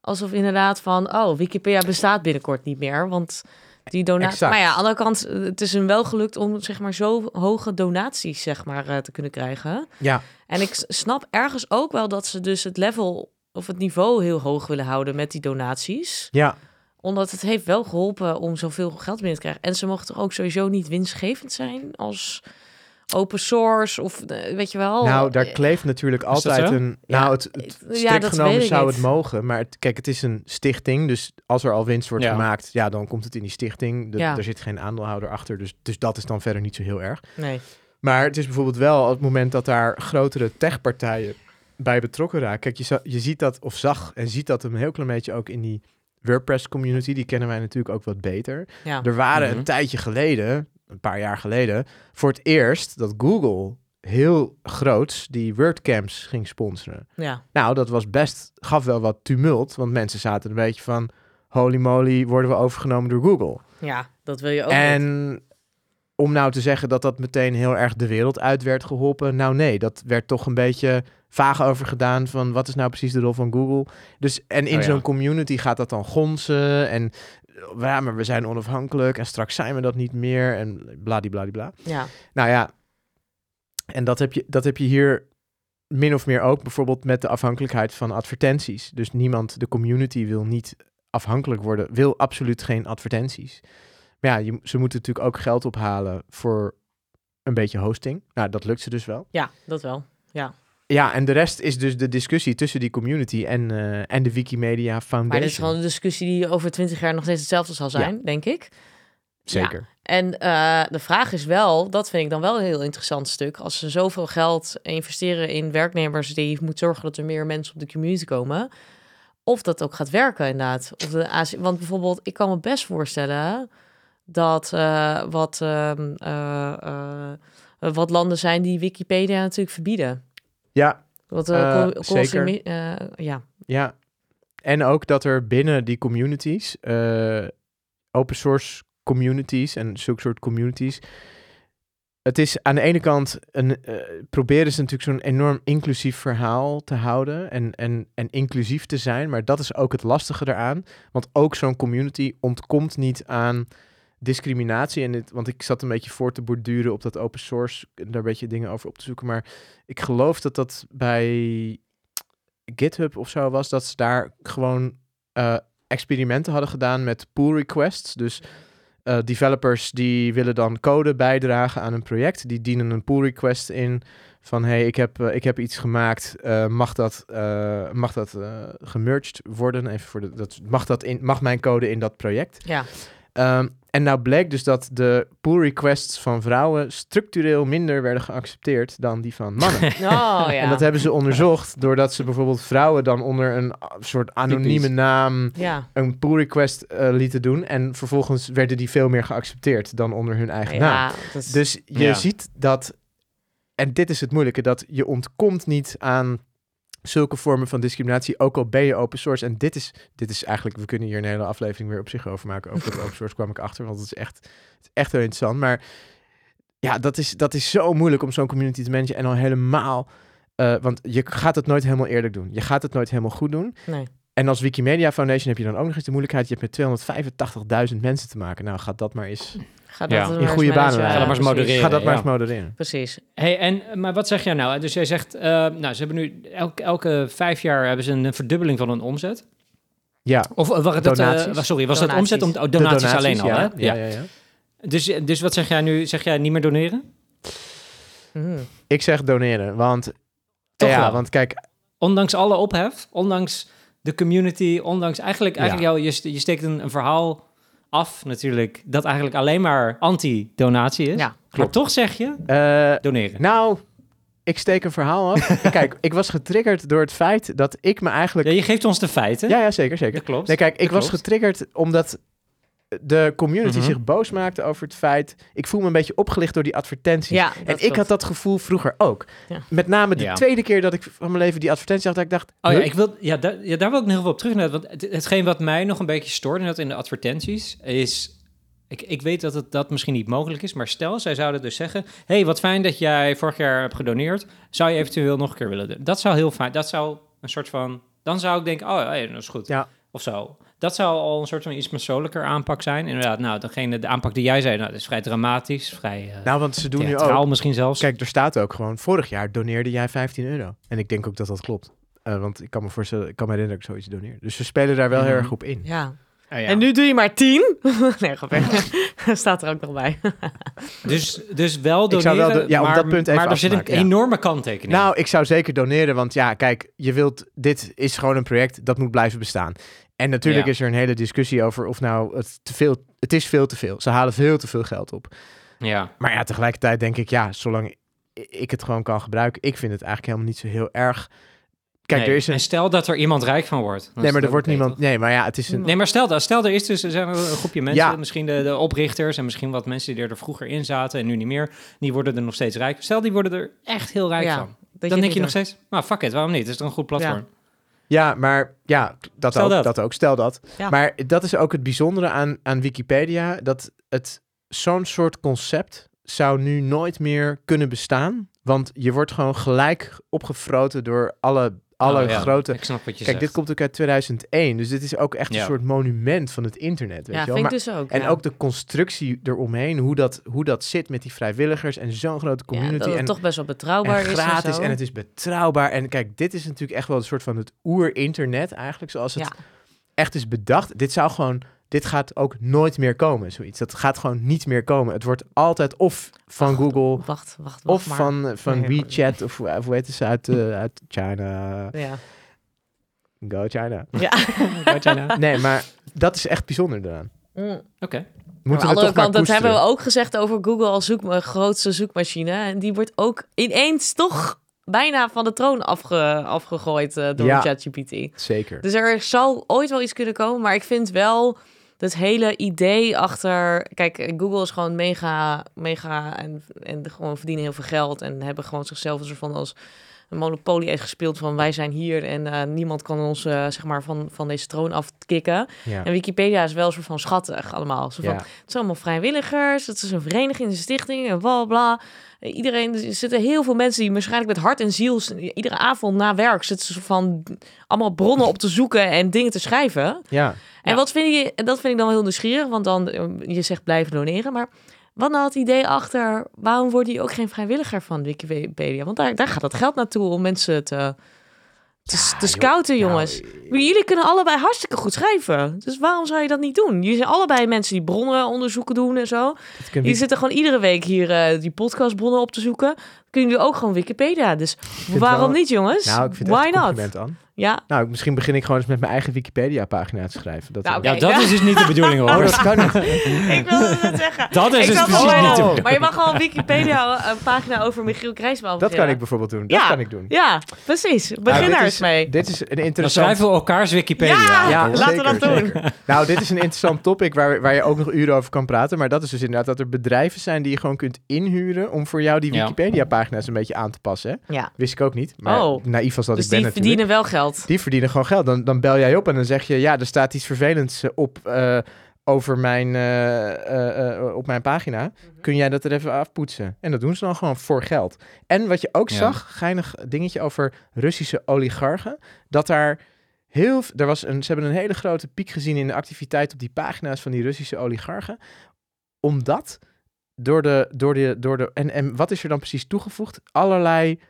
alsof inderdaad van, oh, Wikipedia bestaat binnenkort niet meer, want die donatie. Maar ja, aan de andere kant, het is hem wel gelukt om zeg maar zo hoge donaties zeg maar eh, te kunnen krijgen. Ja, En ik snap ergens ook wel dat ze dus het level of het niveau heel hoog willen houden met die donaties ja. omdat het heeft wel geholpen om zoveel geld binnen te krijgen. En ze toch ook sowieso niet winstgevend zijn als open source of eh, weet je wel. nou, daar Eh, kleeft natuurlijk altijd zo? een... Ja, Nou, het, het ja, genomen zou niet. het mogen. Maar het, kijk, het is een stichting. Dus als er al winst wordt Ja. gemaakt, ja, dan komt het in die stichting. De, Ja. Er zit geen aandeelhouder achter. Dus, dus dat is dan verder niet zo heel erg. nee. Maar het is bijvoorbeeld wel op het moment dat daar grotere techpartijen bij betrokken raken. Kijk, je, za- je ziet dat, of zag en ziet dat een heel klein beetje ook in die WordPress community. Die kennen wij natuurlijk ook wat beter. Ja. Er waren Mhm. een tijdje geleden, een paar jaar geleden, voor het eerst dat Google heel groots die WordCamps ging sponsoren. ja. Nou, dat was best, gaf wel wat tumult, want mensen zaten een beetje van, holy moly, worden we overgenomen door Google. Ja, dat wil je ook niet. En om nou te zeggen dat dat meteen heel erg de wereld uit werd geholpen, nou nee, dat werd toch een beetje vaag over gedaan van wat is nou precies de rol van Google. Dus en in Oh ja. zo'n community gaat dat dan gonzen en ja, maar we zijn onafhankelijk en straks zijn we dat niet meer en bladibladibla. Ja, Nou ja, en dat heb je, dat heb je hier min of meer ook bijvoorbeeld met de afhankelijkheid van advertenties. Dus niemand, de community wil niet afhankelijk worden, wil absoluut geen advertenties. Maar ja, je, ze moeten natuurlijk ook geld ophalen voor een beetje hosting. Nou, dat lukt ze dus wel. ja, dat wel. Ja, en de rest is dus de discussie tussen die community en, eh, en de Wikimedia Foundation. Maar dit is gewoon een discussie die over twintig jaar nog steeds hetzelfde zal zijn, denk ik. Zeker. En eh, de vraag is wel, dat vind ik dan wel een heel interessant stuk. Als ze zoveel geld investeren in werknemers die moeten zorgen dat er meer mensen op de community komen. Of dat ook gaat werken inderdaad. Of de AC want bijvoorbeeld, ik kan me best voorstellen dat eh, wat, ehm, eh, eh, wat landen zijn die Wikipedia natuurlijk verbieden. Ja, Wat, consumi- zeker. eh, ja, Ja, en ook dat er binnen die communities, open source communities en zulke soort communities, het is aan de ene kant, een, eh, proberen ze natuurlijk zo'n enorm inclusief verhaal te houden en, en, en inclusief te zijn, maar dat is ook het lastige eraan, want ook zo'n community ontkomt niet aan discriminatie. En dit, want ik zat een beetje voor te borduren op dat open source, daar een beetje dingen over op te zoeken, maar ik geloof dat dat bij GitHub of zo was, dat ze daar gewoon eh, experimenten hadden gedaan met pull requests. Dus eh, developers die willen dan code bijdragen aan een project. Die dienen een pull request in van hey, ik heb, eh, ik heb iets gemaakt. mag dat, eh, mag dat gemerged worden? Even voor de, dat, mag, dat in, mag mijn code in dat project? Ja. Ehm, en nou bleek dus dat de pull requests van vrouwen structureel minder werden geaccepteerd dan die van mannen. Oh ja. En dat hebben ze onderzocht doordat ze bijvoorbeeld vrouwen dan onder een soort anonieme Typisch. naam ja. een pull request eh, lieten doen. En vervolgens werden die veel meer geaccepteerd dan onder hun eigen naam. Ja, dat is- Dus je Ja. ziet dat, en dit is het moeilijke, dat je ontkomt niet aan zulke vormen van discriminatie, ook al ben je open source. En dit is, dit is eigenlijk, we kunnen hier een hele aflevering weer op zich over maken. Over dat open source kwam ik achter, want het is echt, het is echt heel interessant. Maar ja, dat is, dat is zo moeilijk om zo'n community te managen. En al helemaal, eh, want je gaat het nooit helemaal eerlijk doen. Je gaat het nooit helemaal goed doen. nee. En als Wikimedia Foundation heb je dan ook nog eens de moeilijkheid, je hebt met 285.000 mensen te maken. Nou, gaat dat maar eens, Ga Ja, dat in maar eens goede banen. Ga dat maar eens Precies. modereren. ga dat maar ja. eens modereren. Precies. Hey, en, maar wat zeg jij nou? Dus jij zegt, eh, nou, ze hebben nu elke, elke vijf jaar hebben ze een verdubbeling van hun omzet. Ja, Of eh, wacht, dat, eh, sorry, was dat Donaties. omzet om oh, de donaties, alleen al? ja. Hè? Ja, ja, ja. Dus, dus wat zeg jij nu? Zeg jij niet meer doneren? Mhm. Ik zeg doneren, want... Toch ja, wel. want kijk, Ondanks alle ophef, ondanks de community, ondanks eigenlijk, eigenlijk jou, je, je steekt een, een verhaal af natuurlijk dat eigenlijk alleen maar anti-donatie is. Ja, Maar toch zeg je eh, doneren. nou, ik steek een verhaal af. kijk, ik was getriggerd door het feit dat ik me eigenlijk... Ja, je geeft ons de feiten. Ja, ja, zeker, zeker. dat klopt. Nee, kijk, ik Dat was klopt. getriggerd omdat de community Mhm. zich boos maakte over het feit... Ik voel me een beetje opgelicht door die advertenties. Ja, en ik klopt. had dat gevoel vroeger ook. Ja. Met name de Ja. tweede keer dat ik van mijn leven die advertentie zag, dat ik dacht... Oh ja, ik wil, ja, daar, ja, daar wil ik nog wel op terug. Want het, hetgeen wat mij nog een beetje stoort inderdaad in de advertenties is... Ik, ik weet dat het dat misschien niet mogelijk is, maar stel, zij zouden dus zeggen... hey, wat fijn dat jij vorig jaar hebt gedoneerd. Zou je eventueel nog een keer willen doen? Dat zou heel fijn... Dat zou een soort van... Dan zou ik denken, oh ja, dat is goed. Ja. Of zo. Dat zou al een soort van iets persoonlijker aanpak zijn. Inderdaad, nou, degene, de aanpak die jij zei... Nou, dat is vrij dramatisch, vrij uh, Nou, want ze doen nu ook... misschien zelfs. Kijk, er staat ook gewoon, vorig jaar doneerde jij 15 euro. En ik denk ook dat dat klopt. Eh, want ik kan me voorstellen, ik kan me herinneren dat ik zoiets doneer. Dus ze spelen daar wel heel erg op in. Ja. Oh ja. En nu doe je maar tien. nee, grapje. Staat er ook nog bij. Dus, dus wel Ik doneren, zou wel do- ja, om maar, dat punt even maar er zit een ja. enorme kanttekening. Nou, ik zou zeker doneren, want ja, kijk, je wilt, dit is gewoon een project dat moet blijven bestaan. En natuurlijk Ja. is er een hele discussie over of nou het te veel, het is veel te veel. Ze halen veel te veel geld op. ja. Maar ja, tegelijkertijd denk ik, ja, zolang ik het gewoon kan gebruiken, ik vind het eigenlijk helemaal niet zo heel erg. Kijk, Nee, er is een. En stel dat er iemand rijk van wordt. Nee, maar er wordt niemand. Nee, maar ja, het is een. Nee, maar stel, dat, stel er is dus er zijn een groepje mensen, Ja. misschien de, de oprichters en misschien wat mensen die er vroeger in zaten en nu niet meer, die worden er nog steeds rijk. Stel, die worden er echt heel rijk Ja, van. Dat Dan denk je nog steeds, nou fuck it, waarom niet? Het is toch een goed platform? Ja, maar ja, dat Stel ook. dat. Dat. ook. Stel dat. Ja. Maar dat is ook het bijzondere aan, aan Wikipedia. Dat het zo'n soort concept zou nu nooit meer kunnen bestaan. Want je wordt gewoon gelijk opgefroten door alle, alle Oh, ja. grote... Ik snap wat je Kijk, zegt. dit komt ook uit 2001. Dus dit is ook echt Ja. een soort monument van het internet. Weet Ja, je wel? vind ik Maar- dus ook. en ja. ook de constructie eromheen, hoe dat, hoe dat zit met die vrijwilligers en zo'n grote Ja, community. dat het en, toch best wel betrouwbaar en is. gratis en, zo. en het is betrouwbaar. En kijk, dit is natuurlijk echt wel een soort van het oer-internet eigenlijk, zoals het Ja. echt is bedacht. Dit zou gewoon, dit gaat ook nooit meer komen, zoiets. Dat gaat gewoon niet meer komen. Het wordt altijd of van Wacht, Google, Wacht, wacht, wacht of maar. van, van Nee, WeChat, of, hoe- of hoe heet ze uit, eh, uit China. Ja. Go China. ja. Go China. Nee, maar dat is echt bijzonder eraan. Mm. Oké. Aan de andere kant, dat hebben we ook gezegd over Google als zoek, grootste zoekmachine. En die wordt ook ineens toch bijna van de troon afge, afgegooid eh, door Ja. ChatGPT. Zeker. Dus er zal ooit wel iets kunnen komen, maar ik vind wel het hele idee achter... Kijk, Google is gewoon mega, mega en, en gewoon verdienen heel veel geld en hebben gewoon zichzelf een als een monopolie heeft gespeeld van wij zijn hier en eh, niemand kan ons eh, zeg maar van, van deze troon afkicken. Ja. En Wikipedia is wel een soort van schattig allemaal. Zo van, Ja. Het zijn allemaal vrijwilligers, het is een vereniging, een stichting en bla bla. Iedereen, er zitten heel veel mensen die waarschijnlijk met hart en ziel, iedere avond na werk zitten ze van allemaal bronnen op te zoeken en dingen te schrijven. ja. En Ja. wat vind je, en dat vind ik dan wel heel nieuwsgierig, want dan, eh, je zegt blijven doneren, maar wat nou het idee achter, waarom word je ook geen vrijwilliger van Wikipedia? Want daar, daar gaat dat geld naartoe om mensen te, te, Ja, te scouten, joh. jongens. Nou, Maar jullie kunnen allebei hartstikke goed schrijven. Dus waarom zou je dat niet doen? Jullie zijn allebei mensen die bronnen onderzoeken doen en zo. Jullie zitten gewoon iedere week hier eh, die podcastbronnen op te zoeken. Kunnen jullie ook gewoon Wikipedia. Dus waarom wel- niet, jongens? Nou, ik vind Why not? aan. Ja, Nou, misschien begin ik gewoon eens met mijn eigen Wikipedia-pagina te schrijven. Dat Nou. Ja, dat is dus niet de bedoeling hoor. Oh, dat kan niet. ik wilde het zeggen. Dat is Ik dus precies niet de Oh. bedoeling. Maar je mag gewoon Wikipedia een pagina over Michiel Krijsman Dat kan ik bijvoorbeeld doen. Dat Ja. kan ik doen. Ja, precies. Begin Nou, dit daar is- eens mee. Dit is een Dan interessant... schrijven we elkaars Wikipedia. Ja, Ja, laten we dat zeker, doen. zeker. Nou, dit is een interessant topic waar, waar je ook nog uren over kan praten. Maar dat is dus inderdaad dat er bedrijven zijn die je gewoon kunt inhuren om voor jou die. Wikipedia-pagina's een beetje aan te passen. Hè? Ja, Wist ik ook niet. Maar Oh. naïef als dat dus ik ben die natuurlijk. verdienen wel geld. Die verdienen gewoon geld. Dan, dan bel jij op en dan zeg je... Ja, er staat iets vervelends eh, op eh, over mijn, eh, op mijn pagina. Mhm. Kun jij dat er even afpoetsen? En dat doen ze dan gewoon voor geld. En wat je ook Ja. zag, geinig dingetje over Russische oligarchen. Dat daar heel... v- Er was een, ze hebben een hele grote piek gezien in de activiteit op die pagina's van die Russische oligarchen. Omdat door de... Door de, door de en, en wat is er dan precies toegevoegd? Allerlei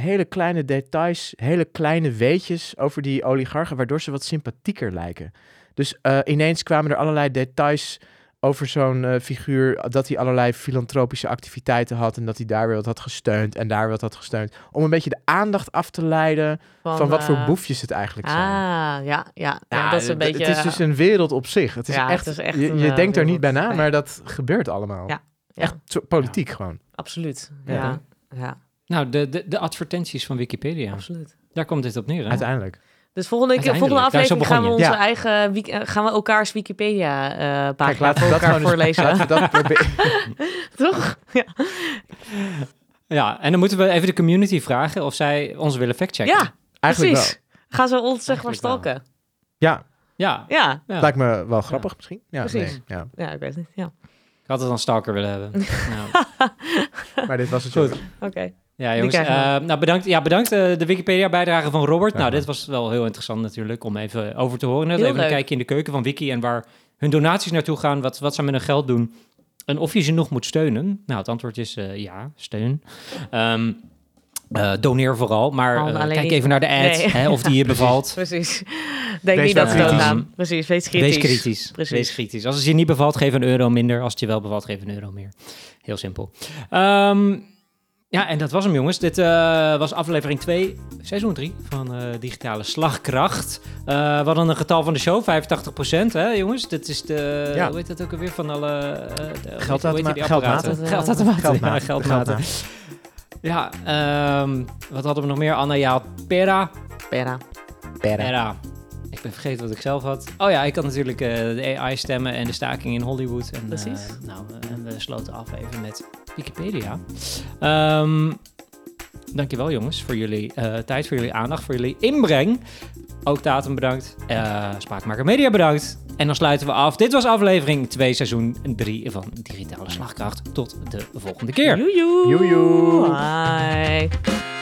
hele kleine details, hele kleine weetjes over die oligarchen, waardoor ze wat sympathieker lijken. Dus eh, ineens kwamen er allerlei details over zo'n eh, figuur, dat hij allerlei filantropische activiteiten had en dat hij daar weer wat had gesteund en daar weer wat had gesteund, om een beetje de aandacht af te leiden van, wat voor eh, boefjes het eigenlijk zijn. Ah, ja, ja. ja Ja, dat is een het- beetje... Het is dus een wereld op zich. Het is Ja, echt, het is echt je, een, je denkt er niet bij na, maar dat gebeurt allemaal. Ja, ja. Echt zo- politiek gewoon. Absoluut. Ja, ja, Nou, de, de, de advertenties van Wikipedia. absoluut. Daar komt dit op neer. Hè? Uiteindelijk. Dus volgende, keer- volgende aflevering gaan we onze eigen eh, gaan we elkaars Wikipedia eh pagina Kijk, laten voor we dat elkaar gewoon eens- voorlezen. laten we dat proberen. Toch? Ja. Ja, en dan moeten we even de community vragen of zij ons willen factchecken. ja, Eigenlijk precies. Gaan ze ons zeg maar wel. stalken? Ja, Ja, Ja, ja. lijkt me wel grappig misschien. Ja, Precies. nee, ja. ja, ik weet het niet. Ja, ik had het dan stalker willen hebben. nou. Maar dit was het Goed. zo. oké. Ja, jongens. we. eh, nou, bedankt, ja, bedankt eh, de Wikipedia-bijdrage van Robert. Ja. Nou, dit was wel heel interessant natuurlijk om even over te horen. Net Heel even een leuk. kijkje in de keuken van Wiki en waar hun donaties naartoe gaan, wat, wat ze met hun geld doen. En of je ze nog moet steunen. Nou, het antwoord is eh, ja, steun. Ehm, eh, doneer vooral, maar Oh, kijk even naar de ad, Nee. hè, of die je bevalt. Precies. Denk Wees niet dat kritisch. doodgaan. Precies, wees kritisch. Wees kritisch. Precies. Wees kritisch. Als het je niet bevalt, geef een euro minder. Als het je wel bevalt, geef een euro meer. Heel simpel. Ehm, ja, en dat was hem, jongens. Dit eh, was aflevering 2, seizoen 3 van eh, Digitale Slagkracht. Eh, we hadden een getal van de show, 85%, hè, jongens? Dit is de, Ja. hoe heet dat ook alweer, van alle... Geldautomaten. Geldmaat. Ja, geldmaten. Ja, ehm, wat hadden we nog meer? Anna, ja, Pera. Pera. Era. Ik ben vergeten wat ik zelf had. Oh ja, ik had natuurlijk eh, de AI-stemmen en de staking in Hollywood. En, Precies. nou, en we sloten af even met Wikipedia. Ehm dankjewel jongens voor jullie eh, tijd, voor jullie aandacht, voor jullie inbreng. Ook Datum bedankt. Eh Spraakmaker Media bedankt. En dan sluiten we af. Dit was aflevering 2, seizoen 3 van Digitale Slagkracht. Tot de volgende keer. Joejoe. Joejoe. Bye.